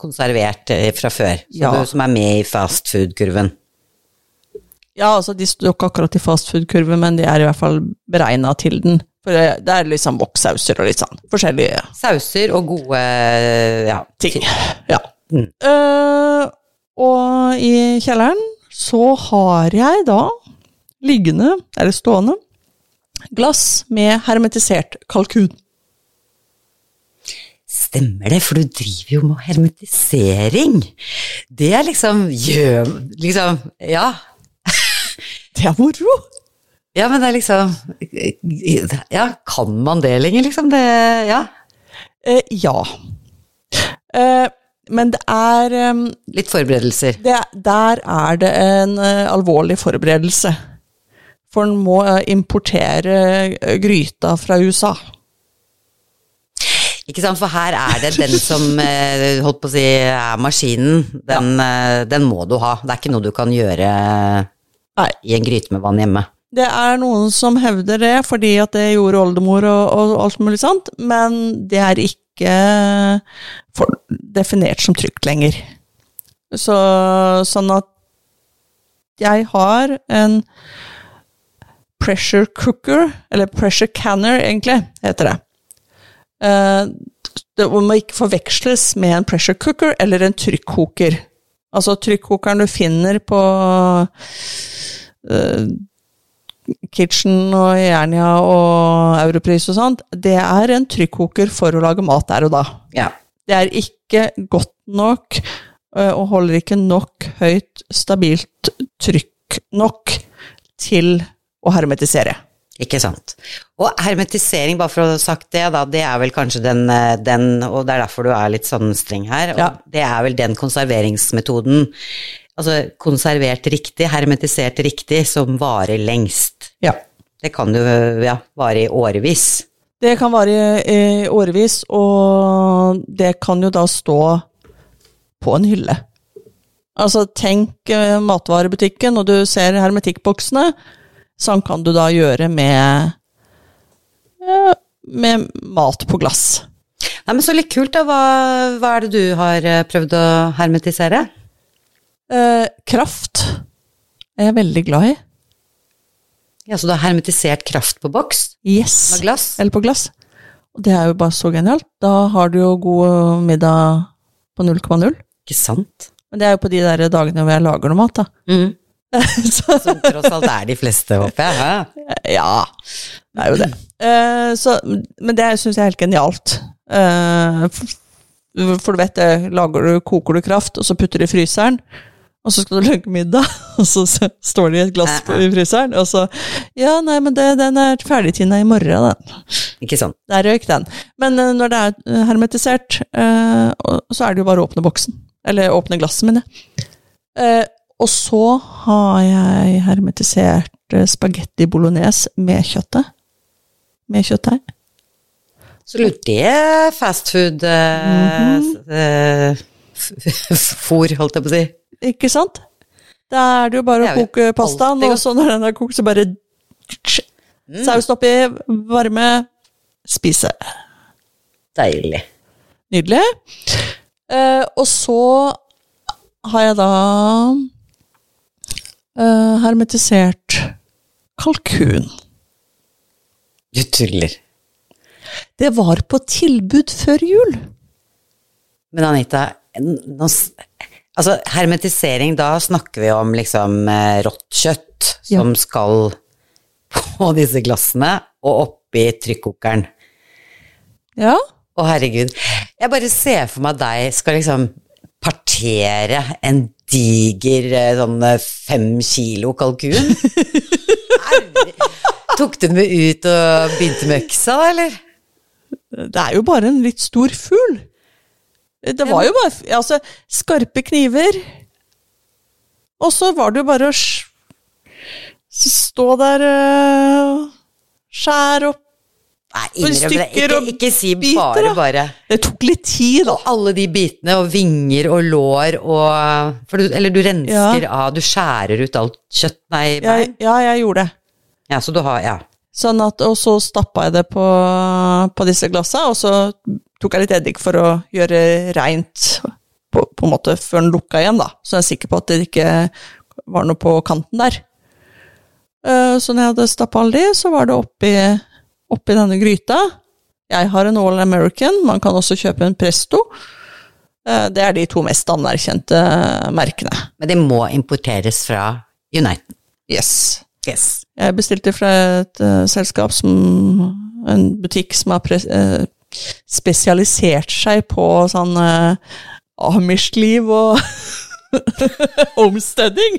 konservert fra før. Ja. du, som er med i fastfood-kurven. Ja, altså, de står ikke akkurat i fastfood-kurven, men de er i hvert fall beregna til den. For det det er liksom wok-sauser og litt sånn forskjellige Sauser og gode ja, ting. Ja. Mm. Uh, og i kjelleren så har jeg da liggende, eller stående, glass med hermetisert kalkun. Stemmer det, for du driver jo med hermetisering. Det er liksom Gjør Liksom Ja. Det er moro! Ja, men det er liksom Ja, kan man det lenger, liksom? Det Ja. Eh, ja. Eh, men det er eh, Litt forberedelser. det, Der er det en eh, alvorlig forberedelse. For en må eh, importere eh, gryta fra USA. Ikke sant, for her er det den som holdt på å si er maskinen. Den, eh, den må du ha. Det er ikke noe du kan gjøre Nei. i en gryte med vann hjemme. Det er noen som hevder det, fordi at det gjorde oldemor og, og alt mulig sånt, men det er ikke for, definert som trygt lenger. Så, sånn at jeg har en pressure cooker, eller pressure canner egentlig, heter det. Eh, det må ikke forveksles med en pressure cooker eller en trykkoker. Altså trykkokeren du finner på eh, Kitchen og Jernia og Europris og sånt, det er en trykkoker for å lage mat der og da. Ja. Det er ikke godt nok øh, og holder ikke nok høyt, stabilt trykk nok til å hermetisere. Ikke sant. Og hermetisering, bare for å ha sagt det, da, det er vel kanskje den, eh, den og det er derfor du er litt sånn streng her, Ja. det er vel den konserveringsmetoden, altså konservert riktig, hermetisert riktig, som varer lengst. Ja. Det kan jo ja, vare i årevis. Det kan vare i årevis, og det kan jo da stå på en hylle. Altså, tenk eh, matvarebutikken, og du ser hermetikkboksene. Sånn kan du da gjøre med, eh, med mat på glass. Nei, men så litt kult, da. Hva, hva er det du har eh, prøvd å hermetisere? Eh, kraft er jeg veldig glad i. Ja, Så du har hermetisert kraft på boks? Yes. Med glass? Eller på glass. Og det er jo bare så genialt. Da har du jo god middag på 0,0. Ikke sant? Men det er jo på de der dagene hvor jeg lager noe mat, da. Mm. så, Som tross alt er de fleste, håper jeg. hæ? ja, det er jo det. Eh, så, men det syns jeg er helt genialt. Eh, for, for du vet det, lager du, koker du kraft, og så putter du i fryseren. Og så skal du lage middag, og så står det i et glass i fryseren. Og så Ja, nei, men det, den er ferdigtina i morgen, den. Ikke sant? Der røyk den. Men eh, når det er eh, hermetisert, eh, så er det jo bare å åpne boksen. Eller åpne glasset, mener jeg. Eh, og så har jeg hermetisert eh, spagetti bolognese med kjøttet. Med kjøttdeig. Så lurt det er fast food eh, eh, fôr, holdt jeg på å si. Ikke sant? Da er det jo bare å koke pastaen, og så når den er kokt, så bare Saus oppi, varme, spise. Deilig. Nydelig. Eh, og så har jeg da eh, hermetisert kalkun. Du tuller. Det var på tilbud før jul. Men Anita, nå, altså hermetisering, da snakker vi om liksom eh, rått kjøtt som skal på disse glassene og oppi trykkokeren. Ja. Å, herregud. Jeg bare ser for meg deg skal liksom partere en diger eh, sånn eh, fem kilo kalkun. Tok du den med ut og begynte med øksa, da, eller? Det er jo bare en litt stor fugl. Det var jo bare altså, skarpe kniver. Og så var det jo bare å stå der og skjære opp Nei, innrøm det. Ikke, ikke si biter, bare, da. bare. Det tok litt tid, da. Og alle de bitene, og vinger og lår og du, Eller du rensker av, du skjærer ut alt kjøtt, nei, bein. Ja, ja, jeg gjorde det. Ja, så du har Ja. Sånn at, og så stappa jeg det på, på disse glassa, og så tok jeg litt eddik for å gjøre reint på, på en måte før den lukka igjen, da. Så jeg er sikker på at det ikke var noe på kanten der. Eh, Så når jeg hadde stappa alle de, så var det oppi, oppi denne gryta. Jeg har en All American, man kan også kjøpe en Presto. Eh, Det er de to mest anerkjente merkene. Men det må importeres fra Uniten? Yes. Yes. Jeg bestilte fra et uh, selskap som En butikk som har eh, spesialisert seg på sånn uh, Amish-liv og Omstødding!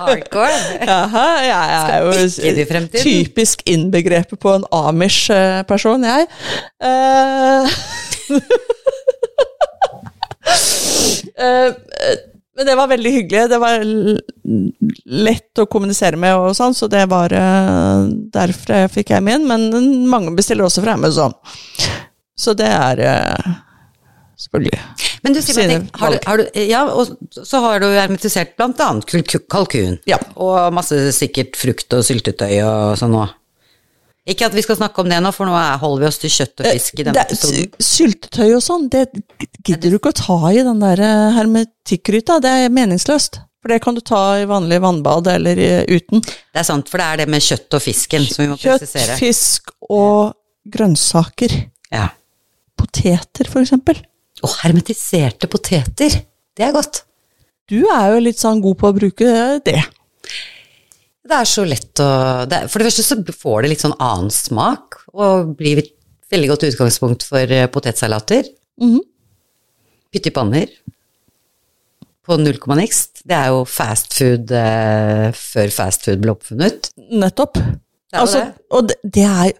Hardcore. Jaha, jeg er jo typisk innbegrepet på en Amish-person, jeg. Uh, eh, men det var veldig hyggelig. Det var lett å kommunisere med og sånn, så det var derfor jeg fikk hjem igjen. Men mange bestiller også fra Amazon. Så det er eh, selvfølgelig Men du, sier har du, har du, ja, og så har du hermetisert annet kalkun. Ja. Og masse sikkert frukt og syltetøy og sånn òg. Ikke at vi skal snakke om det nå, for nå er- holder vi oss til kjøtt og fisk i denne episoden. Syltetøy og sånn, det gidder du ikke å ta i den der eh, hermetikkgryta. Det er meningsløst. For det kan du ta i vanlig vannbad eller eh, uten. Det er sant, for det er det med kjøtt og fisken som vi må Kjøtt, presisere. fisk og grønnsaker. Ja. Poteter, for eksempel. Og hermetiserte poteter. Det er godt. Du er jo litt sånn god på å bruke det. Det er så lett å det, For det første så får det litt sånn annen smak, og blir et veldig godt utgangspunkt for eh, potetsalater. Mm -hmm. i panner. På null komma niks. Det er jo fast food eh, før fast food ble oppfunnet. Nettopp. Det Altså, det. og, det, det er,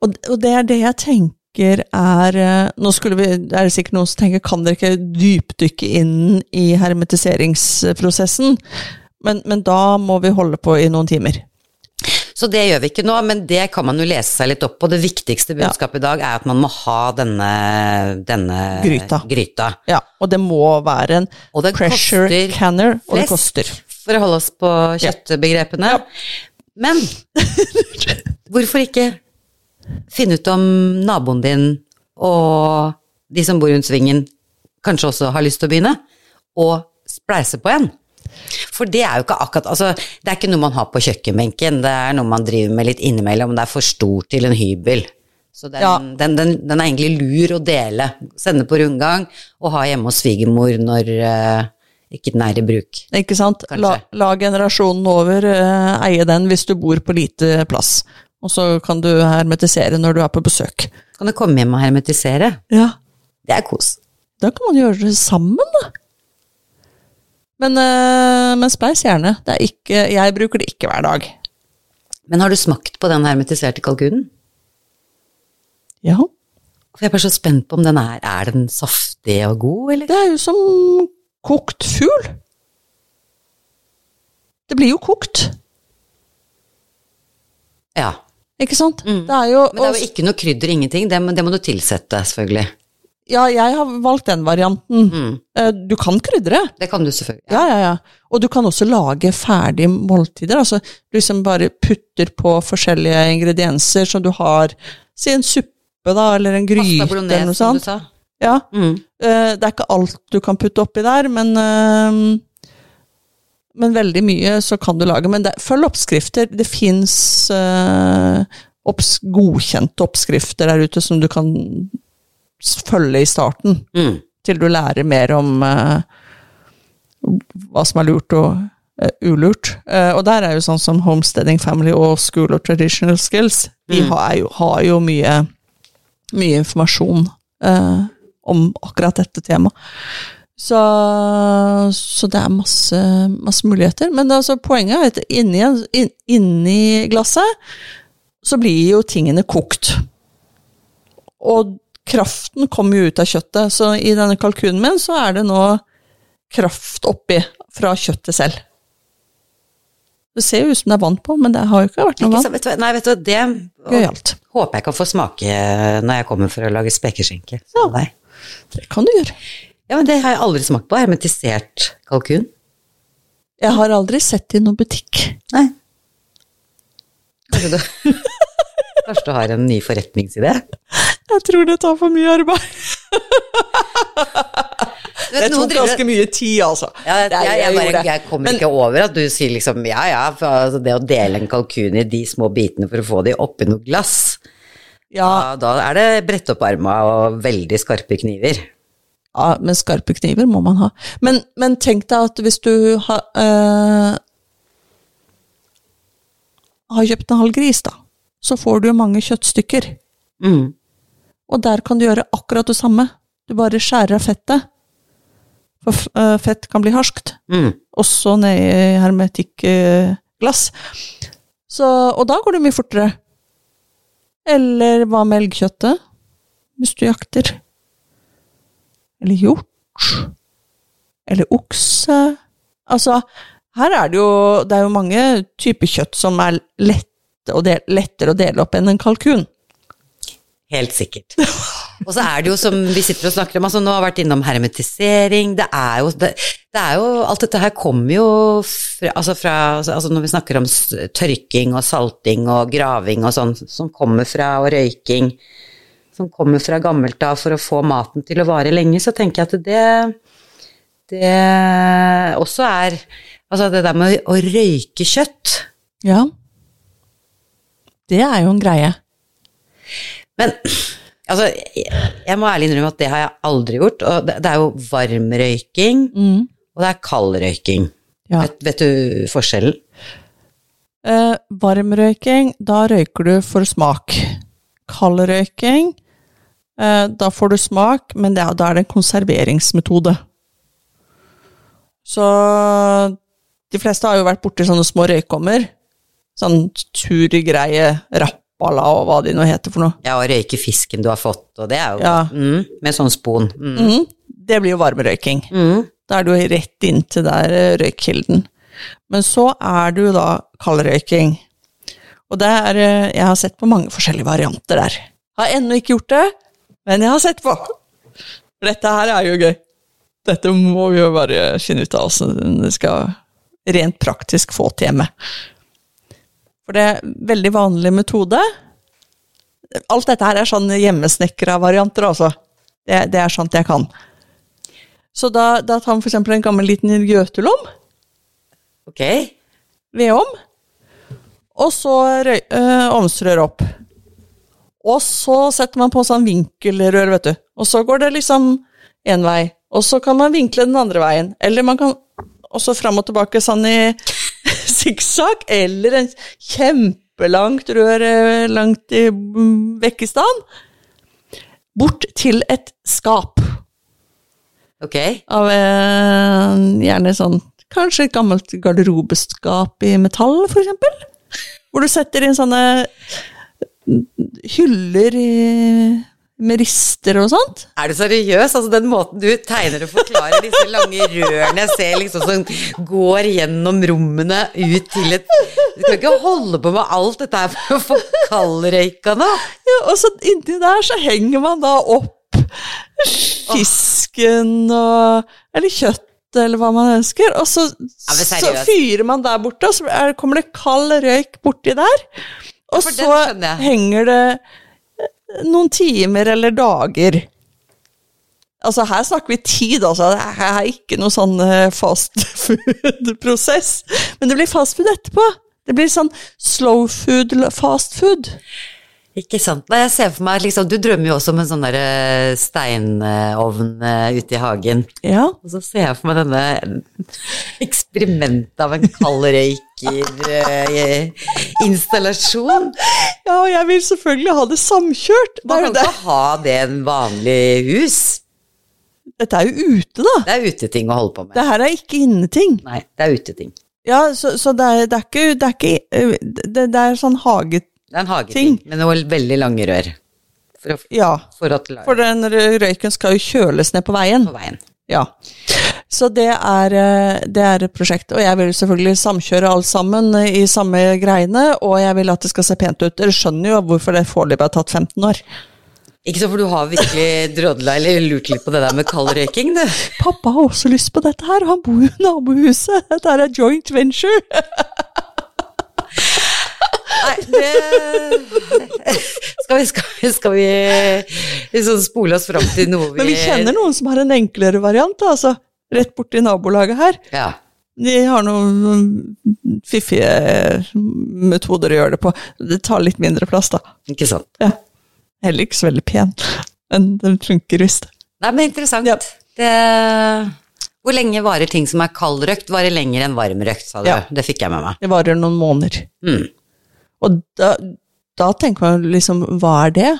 og, og det er det jeg tenker er eh, Nå skulle vi, er det sikkert noen som tenker kan dere ikke dypdykke inn i hermetiseringsprosessen? Men, men da må vi holde på i noen timer. Så det gjør vi ikke nå, men det kan man jo lese seg litt opp på. Det viktigste budskapet i dag er at man må ha denne, denne Gryta. gryta. Ja, og det må være en pressure koster canner, og det koster. For å holde oss på kjøttbegrepene. Men hvorfor ikke finne ut om naboen din og de som bor rundt svingen, kanskje også har lyst til å begynne, og spleise på en? For det er jo ikke akkurat Altså, det er ikke noe man har på kjøkkenbenken, det er noe man driver med litt innimellom, det er for stort til en hybel. Så den, Ja. den, den, den er egentlig lur å dele. Sende på rundgang og ha hjemme hos svigermor når uh, ikke den er i bruk. Ikke sant? La, la generasjonen over uh, eie den hvis du bor på lite plass. Og så kan du hermetisere når du er på besøk. Kan du komme hjem og hermetisere? Ja, Det er kos. Da kan man gjøre det sammen, da. Men, øh, men spleis gjerne. Det er ikke, jeg bruker det ikke hver dag. Men har du smakt på den hermetiserte kalkunen? Ja. For jeg er bare så spent på om den er Er den saftig og god, eller? Det er jo som kokt fugl. Det blir jo kokt, Ja. ikke sant? Mm. Det er jo, Men det er jo ikke noe krydder, ingenting. Det, det må du tilsette, selvfølgelig. Ja, jeg har valgt den varianten. Mm. Eh, Du kan krydre. Det kan du selvfølgelig. Ja, ja, ja. Og du kan også lage ferdige måltider. Altså du liksom bare putter på forskjellige ingredienser som du har Si en suppe, da, eller en gryte, eller noe sånt. som du sa. Ja. Mm. Eh, Det er ikke alt du kan putte oppi der, men eh, Men veldig mye så kan du lage. Men det, følg oppskrifter. Det fins opps, godkjente oppskrifter der ute som du kan følge i starten, Mm. til du lærer mer om uh, hva som er lurt og uh, ulurt. Uh, og der er jo sånn som Homesteading Family og School of Traditional Skills. De Mm. har, jo, har jo mye mye informasjon om akkurat dette temaet. Så, så det er masse, masse muligheter. Men altså, poenget er at inni, inn, inni glasset så blir jo tingene kokt. Og kraften kommer jo ut av kjøttet, så i denne kalkunen min så er det nå kraft oppi fra kjøttet selv. Det ser jo ut som det er vann på, men det har jo ikke vært noe vann. Vet du, nei, vet du, det Gøyalt. håper jeg kan få smake når jeg kommer for å lage spekeskinke. Ja. Nei. Det kan du gjøre. Ja, men det har jeg aldri smakt på. Hermetisert kalkun. Jeg har aldri sett det i noen butikk. Nei. Kanskje du, kanskje du har en ny forretningsidé? Jeg tror det tar for mye arbeid. Vet, Det tok ganske mye tid, altså. Ja, jeg, jeg, jeg, bare, jeg kommer Men- ikke over at du sier liksom ja ja, for altså det å dele en kalkun i de små bitene for å få de oppi noe glass, Ja, da, da er det brett opp arma og veldig skarpe kniver. ja, men skarpe kniver må man ha. Men, men tenk deg at hvis du har øh, har kjøpt en halv gris, da, så får du jo mange kjøttstykker. Mm. Og der kan du gjøre akkurat det samme. Du bare skjærer av fettet. For eh, fett kan bli harskt. Mm. Også ned i hermetikkglass. Så, og da går det mye fortere. Eller hva med elgkjøttet? Hvis du jakter. Eller hjort. Eller okse. Altså, her er det jo Det er jo mange typer kjøtt som er lette å dele, lettere å dele opp enn en kalkun. Helt sikkert. Og så er det jo som vi sitter og snakker om, altså nå har vi vært innom hermetisering, det er jo, det, det er jo Alt dette her kommer jo fra, altså fra altså Når vi snakker om tørking og salting og graving og sånn, som kommer fra, og røyking, som kommer fra gammelt av for å få maten til å vare lenge, så tenker jeg at det det også er Altså det der med å røyke kjøtt Ja. Det er jo en greie. Men altså, jeg, må ærlig innrømme at det har jeg aldri gjort. Og det, det er jo varmrøyking, og det er kaldrøyking. Ja. Vet, vet du forskjellen? Eh, varmrøyking, da røyker du for smak. Kaldrøyking, eh, da får du smak, men det, da er det en konserveringsmetode. Så de fleste har jo vært borti sånne små røykommer. Sånn turgreie, rappala og hva de nå heter for noe. Ja, og røyke fisken du har fått, og det er jo Ja. mm, Med sånn spon. Mm. Mm, det blir jo varmerøyking. Mm. Da er du rett inntil der eh, røykkilden. Men så er du da kaldrøyking. Og det er eh, Jeg har sett på mange forskjellige varianter der. Har ennå ikke gjort det, men jeg har sett på. For dette her er jo gøy. Dette må vi jo bare finne ut av åssen det skal rent praktisk få til hjemme. For det er veldig vanlig metode. Alt dette her er sånn hjemmesnekra varianter, altså. Det, det er sånt jeg kan. Så da, da tar for eksempel en gammel liten gjøtelom, Ok. vedom, og så røy, øh, ovnsrør opp. Og så setter man på sånn vinkelrør, vet du. Og så går det liksom én vei. Og så kan man vinkle den andre veien. Eller man kan også fram og tilbake sånn i sikksakk. Eller en kjempelangt rør øh, langt i, mm, vekk i stand. Bort til et skap. Ok. Av eh, gjerne sånn Kanskje et gammelt garderobeskap i metall, for eksempel? Hvor du setter inn sånne hyller i, med rister og sånt. Er du seriøs? Altså den måten du tegner og forklarer disse lange rørene jeg ser liksom som går gjennom rommene ut til et Du kan ikke holde på med alt dette her for å få kaldrøyka nå? Ja, og så inni der så henger man da opp fisken og Eller kjøtt eller hva man ønsker. Og så, ja, så fyrer man der borte, og så er, kommer det kald røyk borti der. Og så henger det noen timer eller dager. Altså, her snakker vi tid, altså. Det er ikke noe sånn eh, fast food-prosess. Men det blir fast food etterpå. Det blir sånn slow food, fast food. Ikke sant. Nei, jeg ser for meg liksom Du drømmer jo også om en sånn der eh, steinovn eh, ute i hagen. Ja. Og så ser jeg for meg denne eksperimentet av en kald røyker-installasjon. Ja, og jeg vil selvfølgelig ha det samkjørt. Det Man kan ikke ha det i en vanlig hus. Dette er jo ute, da. Det er uteting å holde på med. Det her er ikke inneting. Nei, det er uteting. Ja, så, så det, er, det er ikke, det er, ikke eh, det, det er sånn hage... Det er en hageting med noen veldig lange rør. For, å, Ja, for at for den røyken skal jo kjøles ned på veien. på veien. Ja. Så det er, eh, det er et prosjekt. Og jeg vil selvfølgelig samkjøre alt sammen i samme greiene, og jeg vil at det skal se pent ut. Dere skjønner jo hvorfor det foreløpig har tatt 15 år. Ikke så for du har virkelig drodla eller lurt litt på det der med kald røyking, du. Pappa har også lyst på dette her, han bor jo i nabohuset. Dette er joint venture. Nei, det Skal vi, skal, vi- skal vi liksom spole oss fram til noe vi Men vi kjenner noen som har en enklere variant, altså. Rett borti nabolaget her. Ja. De har noen fiffige metoder å gjøre det på. Det tar litt mindre plass, da. Ikke sant. Ja. Heller ikke så veldig pen, men den funker visst. Nei, men interessant. Ja. Det, hvor lenge varer ting som er kaldrøkt? Varer lenger enn varmrøkt, sa du. Ja. Det fikk jeg med meg. Det varer noen måneder. Mm. Og da, da tenker man liksom, hva er det?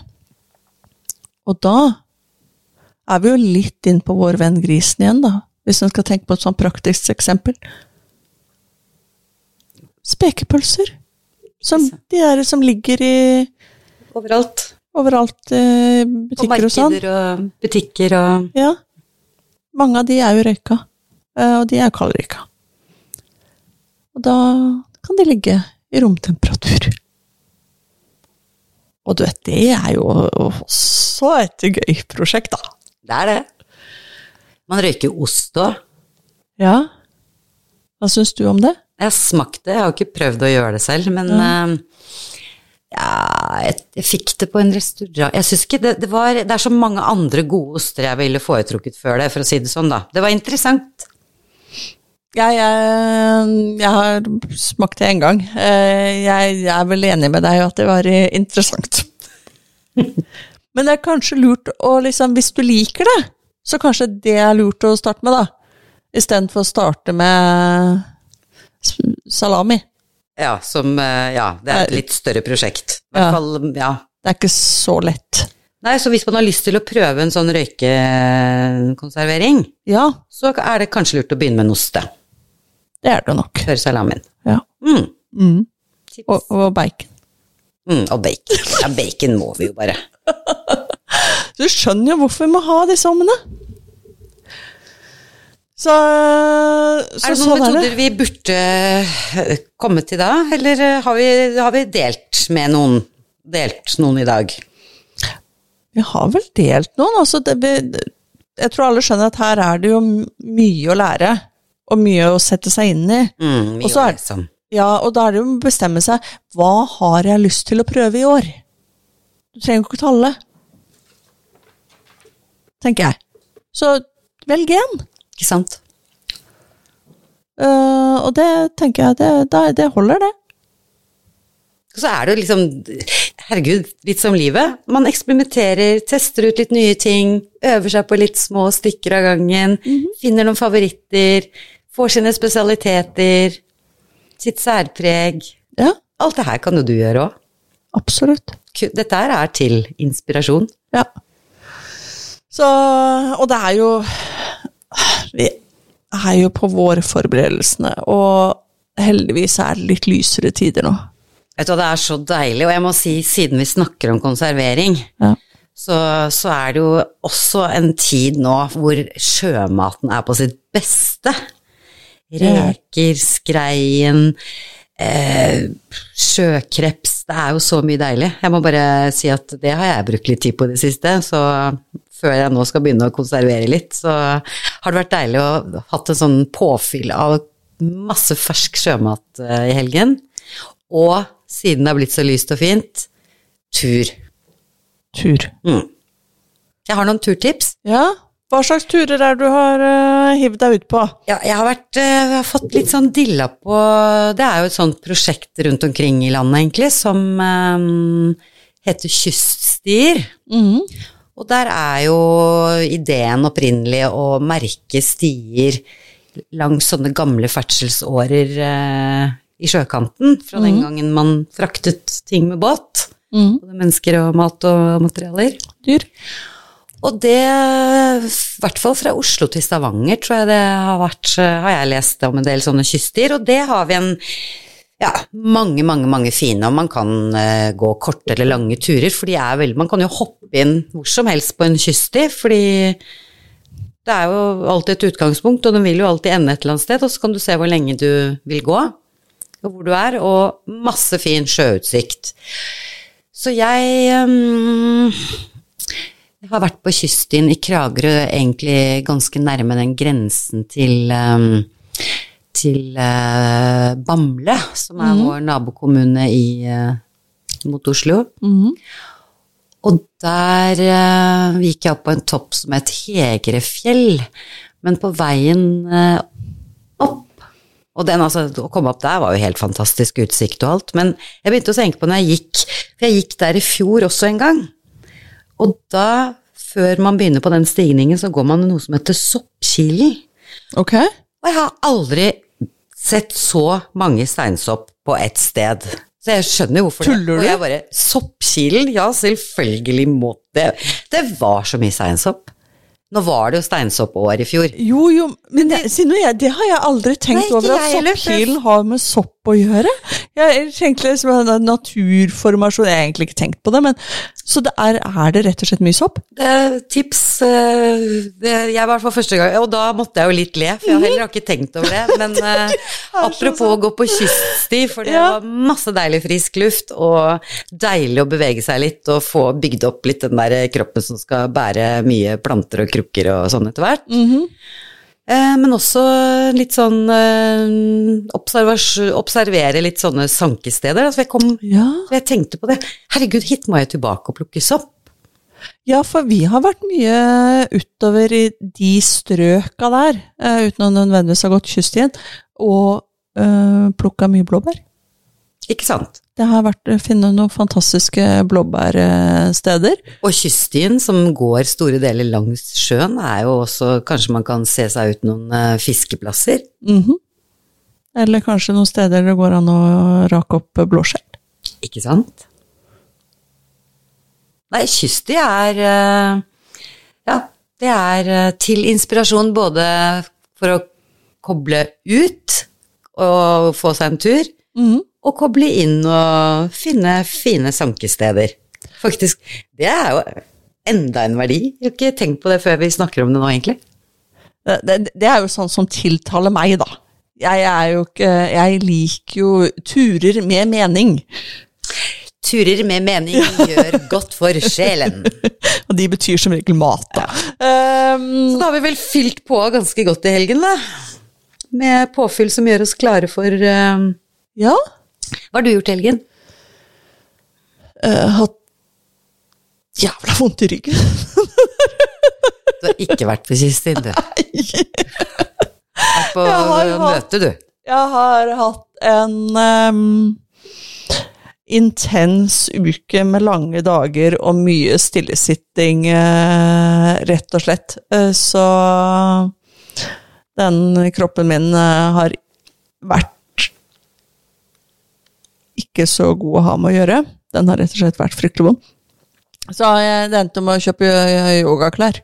Og da er vi jo litt inn på vår venn grisen igjen, da. Hvis man skal tenke på et sånn praktisk eksempel. Spekepølser. Som de der som ligger i Overalt. overalt i På butikker og sånn. markeder og butikker og Ja. Mange av de er jo røyka, eh, og de er kaldrøyka. Og da kan de ligge romtemperatur. Og du vet, det er jo også et gøy prosjekt, da. Det er det. Man røyker ost òg. Ja. Hva syns du om det? Jeg har smakt det, jeg har ikke prøvd å gjøre det selv, men eh, ja, jeg, jeg fikk det på en restaurant Jeg syns ikke det, det var Det er så mange andre gode oster jeg ville foretrukket før det, for å si det sånn, da. Det var interessant. Jeg, jeg, jeg har smakt det én gang. Jeg, Jeg er vel enig med deg i at det var eh, interessant. Men det er kanskje lurt å liksom Hvis du liker det, så kanskje det er lurt å starte med, da. Istedenfor å starte med salami. Ja, som eh, Ja, det er et litt større prosjekt. I hvert Ja. fall, ja. Det er ikke så lett. Nei, så hvis man har lyst til å prøve en sånn røykekonservering, Ja, så er det kanskje lurt å begynne med en ost, da. Det er det nok. Før salamien. Ja. Mm. Mm. Og, og bacon. Mm, og bacon. Ja, bacon må vi jo bare. Du skjønner jo hvorfor vi må ha disse ommene. Så, så Er det noen sånn metoder det. vi burde eh, komme til da, eller eh, har vi, har vi delt med noen? Delt noen i dag? Vi har vel delt noen. Altså det, jeg tror alle skjønner at her er det jo mye å lære, og mye å sette seg inn i. Mm, Og så er- sånn. Ja, og da er det jo å bestemme seg hva har jeg lyst til å prøve i år? Du trenger jo ikke talle. tenker jeg. Så velg én. Ikke sant? Uh, og det tenker jeg, det, det, det holder, det. Og så er det jo liksom, herregud, litt som livet. Man eksperimenterer, tester ut litt nye ting, øver seg på litt små stykker av gangen, Mhm. finner noen favoritter, får sine spesialiteter, sitt særpreg. Ja, Alt det her kan jo du gjøre òg. absolutt. Dette her er til inspirasjon. Ja. Så, og det er jo Vi er jo på vårforberedelsene, og heldigvis er det litt lysere tider nå. Vet du hva, det er så deilig, og jeg må si, siden vi snakker om konservering, Ja. så, så er det jo også en tid nå hvor sjømaten er på sitt beste. Reker, skreien, eh, sjøkreps, det er jo så mye deilig. Jeg må bare si at det har jeg brukt litt tid på i det siste, så før jeg nå skal begynne å konservere litt, så har det vært deilig å ha hatt en sånn påfyll av masse fersk sjømat eh, i helgen. Og siden det har blitt så lyst og fint, tur. Tur. Mm. Jeg har noen turtips. Ja, hva slags turer er det du har uh, hivd deg ut på? Ja, jeg har, vært, eh, jeg har fått litt sånn dilla på Det er jo et sånt prosjekt rundt omkring i landet, egentlig, som um, heter Kyststier. Mm. Og der er jo ideen opprinnelig å merke stier langs sånne gamle ferdselsårer uh, i sjøkanten, fra den gangen man fraktet ting med båt. Mm. Både mennesker og mat og materialer. Dyr. Og det, i hvert fall fra Oslo til Stavanger, tror jeg det har vært, har jeg lest om en del sånne kystdyr, og det har vi en ja, mange, mange, mange fine, og man kan uh, gå korte eller lange turer, for de er veldig Man kan jo hoppe inn hvor som helst på en kyststi, fordi det er jo alltid et utgangspunkt, og den vil jo alltid ende et eller annet sted, og så kan du se hvor lenge du vil gå, og hvor du er, og masse fin sjøutsikt. Så jeg ehm, jeg har vært på kyststien i Kragerø, egentlig ganske nærme den grensen til, um, til uh, Bamble, som er vår nabokommune i, uh, mot Oslo. Mm. Og der uh, gikk jeg opp på en topp som het Hegerefjell, men på veien eh, opp og den, altså, Å komme opp der var jo helt fantastisk utsikt og alt, men jeg begynte å tenke på når jeg gikk For jeg gikk der i fjor også en gang. Og da, før man begynner på den stigningen, så går man noe som heter Soppkilen. Ok. Og jeg har aldri sett så mange steinsopp på ett sted. Så jeg skjønner hvorfor Tuller det. du? Og jeg bare Soppkilen? Ja, selvfølgelig må det Det var så mye steinsopp. Nå var det jo steinsoppår i fjor. Jo, jo, men det, jeg, det har jeg aldri tenkt Nei, over at soppkilen har med sopp å gjøre. Jeg tenkte liksom at naturformasjon, jeg har egentlig ikke tenkt på det, men så det er, er det rett og slett mye sopp? Det, tips eh, det, Jeg var for første gang, og da måtte jeg jo litt le, for jeg har heller ikke tenkt over det. Men eh, apropos å gå på kyststi, for det Ja. var masse deilig frisk luft, og deilig å bevege seg litt og få bygd opp litt den der kroppen som skal bære mye planter og krukker og sånn etter hvert. Eh, Men også litt sånn eh, observere litt sånne sankesteder. Altså jeg, kom, Ja. jeg tenkte på det. Herregud, hit må jeg tilbake og plukke sopp. ja, for vi har vært mye utover i de strøka der, eh, uten å nødvendigvis ha gått kyststien, og øh, plukka mye blåbær. Ikke sant? Det har vært å finne noen fantastiske blåbærsteder. Og kyststien som går store deler langs sjøen, er jo også Kanskje man kan se seg ut noen fiskeplasser? fiskeplasser. -hmm. Eller kanskje noen steder det går an å rake opp blåskjell. Ikke sant? Nei, kyststien er eh, Ja, det er eh, til inspirasjon både for å koble ut og få seg en tur, Mhm. Og koble inn og finne fine sankesteder. Faktisk, det er jo enda en verdi. Jeg har ikke tenkt på det før vi snakker om det nå, egentlig. Det, det, det er jo sånn som tiltaler meg, da. Jeg er jo ikke Jeg liker jo turer med mening. Turer med mening gjør godt for sjelen. Og de betyr som regel mat, da. Ehm, Så da har vi vel fylt på ganske godt i helgen, da. Med påfyll som gjør oss klare for eh, ja. Hva har du gjort i helgen? Uh, hatt jævla vondt i ryggen. Du har ikke vært på kyststien, du. Vært på møte, du. Jeg har hatt en um, intens uke med lange dager og mye stillesitting, uh, rett og slett. Uh, så den kroppen min har vært ikke så god å ha med å gjøre. Den har rett og slett vært fryktelig vond. Så jeg det endte med å kjøpe eh, yogaklær.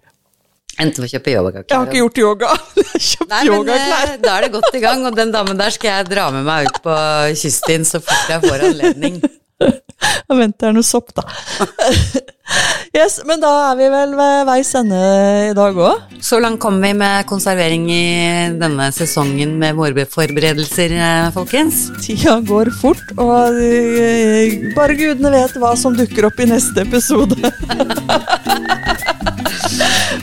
Endte med å kjøpe yogaklær. Jeg har ikke gjort yoga. Kjøpt Nei, yogaklær. eh, da er det godt i gang, og den damen der skal jeg dra med meg ut på kysten så fort jeg får anledning. Jeg venter noe sopp, da. yes, men da er vi vel ved veis ende i dag òg. Så langt kom vi med konservering i denne sesongen med vårbeforberedelser eh, folkens. Tida går fort, og eh, bare gudene vet hva som dukker opp i neste episode.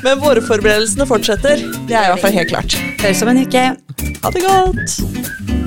men vårforberedelsene fortsetter. Det er i hvert fall helt klart. Høres om en uke. Ha det godt!